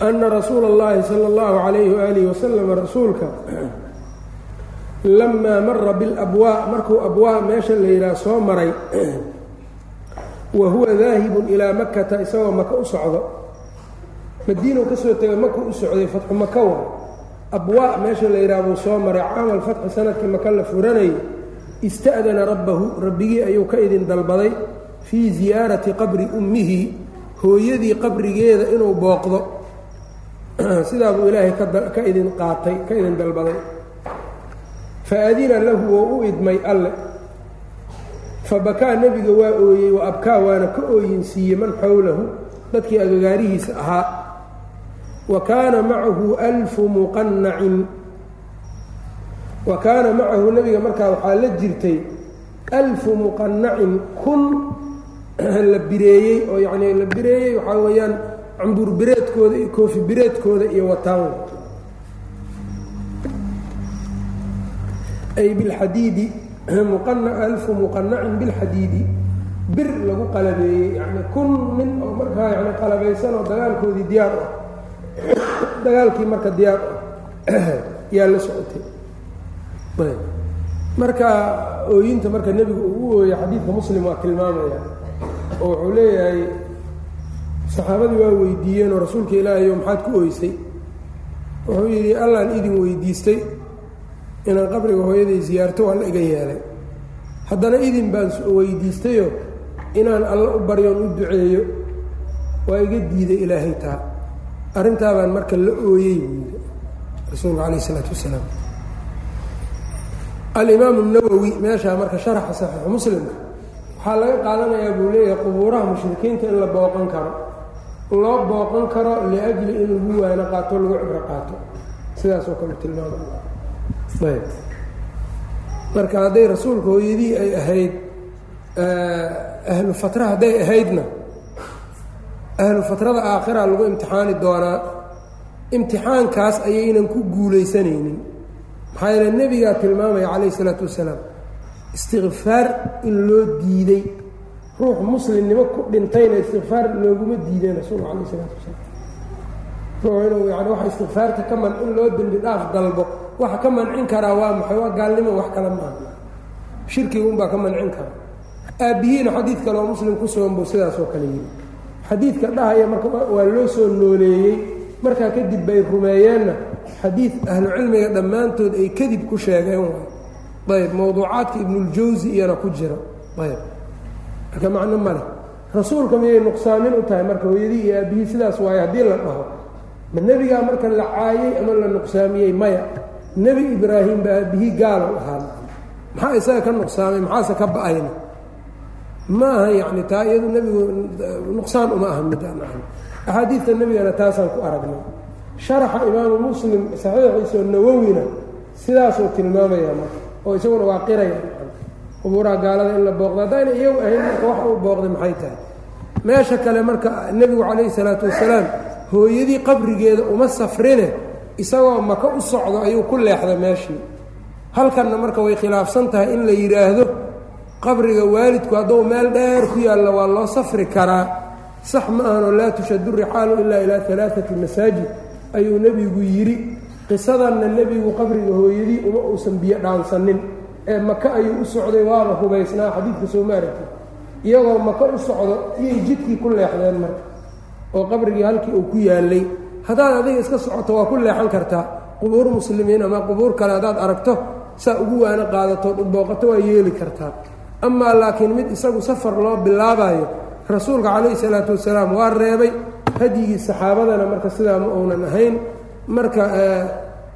ana rasuula اllahi salى اllahu عalayhi waalihi wasalam rasuulka lamaa mara bilabwaa markuu abwaa meesha la yidhaah soo maray wa huwa daahibun ilaa makata isagoo maka u socdo madiinu ka soo tegay maka u socday fatxu maka wa abwaa meesha la yidhaah buu soo maray caamal fatxi sanadkii maka la furanayay ista'dana rabbahu rabbigii ayuu ka idin dalbaday fii ziyaarati qabri ummihi hooyadii qabrigeeda inuu booqdo sidaa buu ilaahay ka idin qaatay ka idin dalbaday. Faadina lahu wou u idmay alle. Fabakaa nebiga waa ooyey wa abkaa waana ka ooyinsiiyey man xowlahu dadkii agagaarihiisa ahaa. Wa kaana macahu alfu muqannacin. Wa kaana macahu nebiga markaa waxaa la jirtay alfu muqanacin kun la bireeyey oo yacnii la bireeyey waxaa weeyaan cambuur bireedkooda iyo koofi bireedkooda iyo wataan. Ay bilxadiidi alfu muqanacin bilxadiidi bir lagu qalabeeyey yani kun nin oo markaa yani qalabaysan oo dagaalkoodii diyaar ah. Dagaalkii marka diyaar ah yaa la socotay. Marka ooyinta marka nebigu uu u ooyey xadiidka muslim waa tilmaamaya oo wuxuu leeyahay saxaabadii waa weydiiyeen oo rasuulka ilaahayo maxaad ku ooysay wuxuu yidhi allaan idin weydiistay inaan qabriga hooyaday siyaarto waa la iga yeelay. Haddana idin baan weydiistayo inaan alla u baryoon u duceeyo. Waa iga diiday ilaahay taa. Arrintaa baan marka la ooyey buu yidhi rasuulku calayh isalaatu wasalaam. Alimaamu nawowi meeshaa marka sharaxa saxiixu muslimka waxaa laga qaadanayaa buu leeyahay qubuuraha mushrikiinta in la booqan karo loo booqan karo liajli in lagu waano qaato lagu cibro qaato. Sidaasoo kale tilmaamaya ayb. Marka hadday rasuulka hooyadii ay ahayd ahlu fatra hadday ahaydna ahlu fatrada aakhira lagu imtixaani doonaa imtixaankaas ayaynan ku guulaysanaynin. Maxaa yeele nebigaa tilmaamaya calayh isalaatu wasalaam istikfaar in loo diiday ruux muslimnimo ku dhintayna istikfaar looguma diideen rasuulka calayh isalaatu wasalaam ruux ka man in loo dembi dhaaf dalbo waxa ka mancin karaa waa maxay? Waa gaalnimo wax kale maaha shirkiga unbaa ka mancin kara aabbihiina xadiid kale oo muslim ku sugan sidaasoo kale yidhi xadiidka dhahaya marka waa loo soo nooleeyey. Markaa kadib bay rumeeyeenna. Xadiid ahlu cilmiga dhammaantood ay kadib ku sheegeen ayb mowduucaadka ibnuljawsi iyana ku jira. Ayb marka macno ma leh. Rasuulka miyay nuqsaamin u tahay? Marka hooyadii iyo aabbihii sidaas waaye haddii la dhaho. Ma nebigaa marka la caayey ama la nuqsaamiyey maya? Nebi ibraahim baa aabbihii gaalow ahaa. Maxaa isaga ka nuqsaamay? Maxaase ka ba'ayna? Ma aha yani taa iyadu nebigu nuqsaan uma aha midaan ahan axaadiidta nebigana taasaan ku aragnay. Sharaxa imaamu muslim saxiixiisao nawowina sidaasuu tilmaamaya marka oo isaguna waa qiraya qubuuraha gaalada in la booqdo. Haddayna iyagu ahayn marka wax uu booqday maxay tahay? Meesha kale marka nebigu calayhi salaatu wasalaam hooyadii qabrigeeda uma safrine isagoo maka u socdo ayuu ku leexday meeshii. Halkanna marka way khilaafsan tahay in la yidhaahdo qabriga waalidku hadduu meel dheer ku yaalla waa loo safri karaa. Sax ma ahanoo laa tushadu rixaalu ilaa ilaa alaaati masaajid ayuu nebigu yidhi qisadanna nebigu qabriga hooyadii uma uusan biyo dhaansanin ee maka ayuu u socday waaba hubaysnaa xadiidka soo maaragtay. Iyagoo maka u socdo iyay jidkii ku leexdeen marka oo qabrigii halkii uu ku yaallay. Haddaad adiga iska socoto waa ku leexan kartaa. Qubuur muslimiin ama qubuur kale haddaad aragto saa ugu waano qaadatood u booqato waa yeeli kartaa. Amaa laakiin mid isagu safar loo bilaabayo rasuulka calayhi salaatu wasalaam waa reebay hadyigii saxaabadana marka sidaa ma uunan ahayn. Marka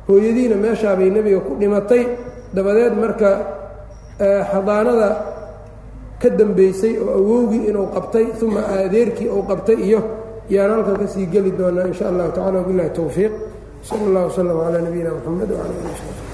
hooyadiina meeshaabay nebiga ku dhimatay dabadeed marka xadaanada ka dambaysay oo awowgii inuu qabtay uma adeerkii uu qabtay iyo yaan halkan ka sii geli doonaa in sha allahu tacala wabilahi towfiiq sala allah wslam calaa nabiyina mxamed wcala ali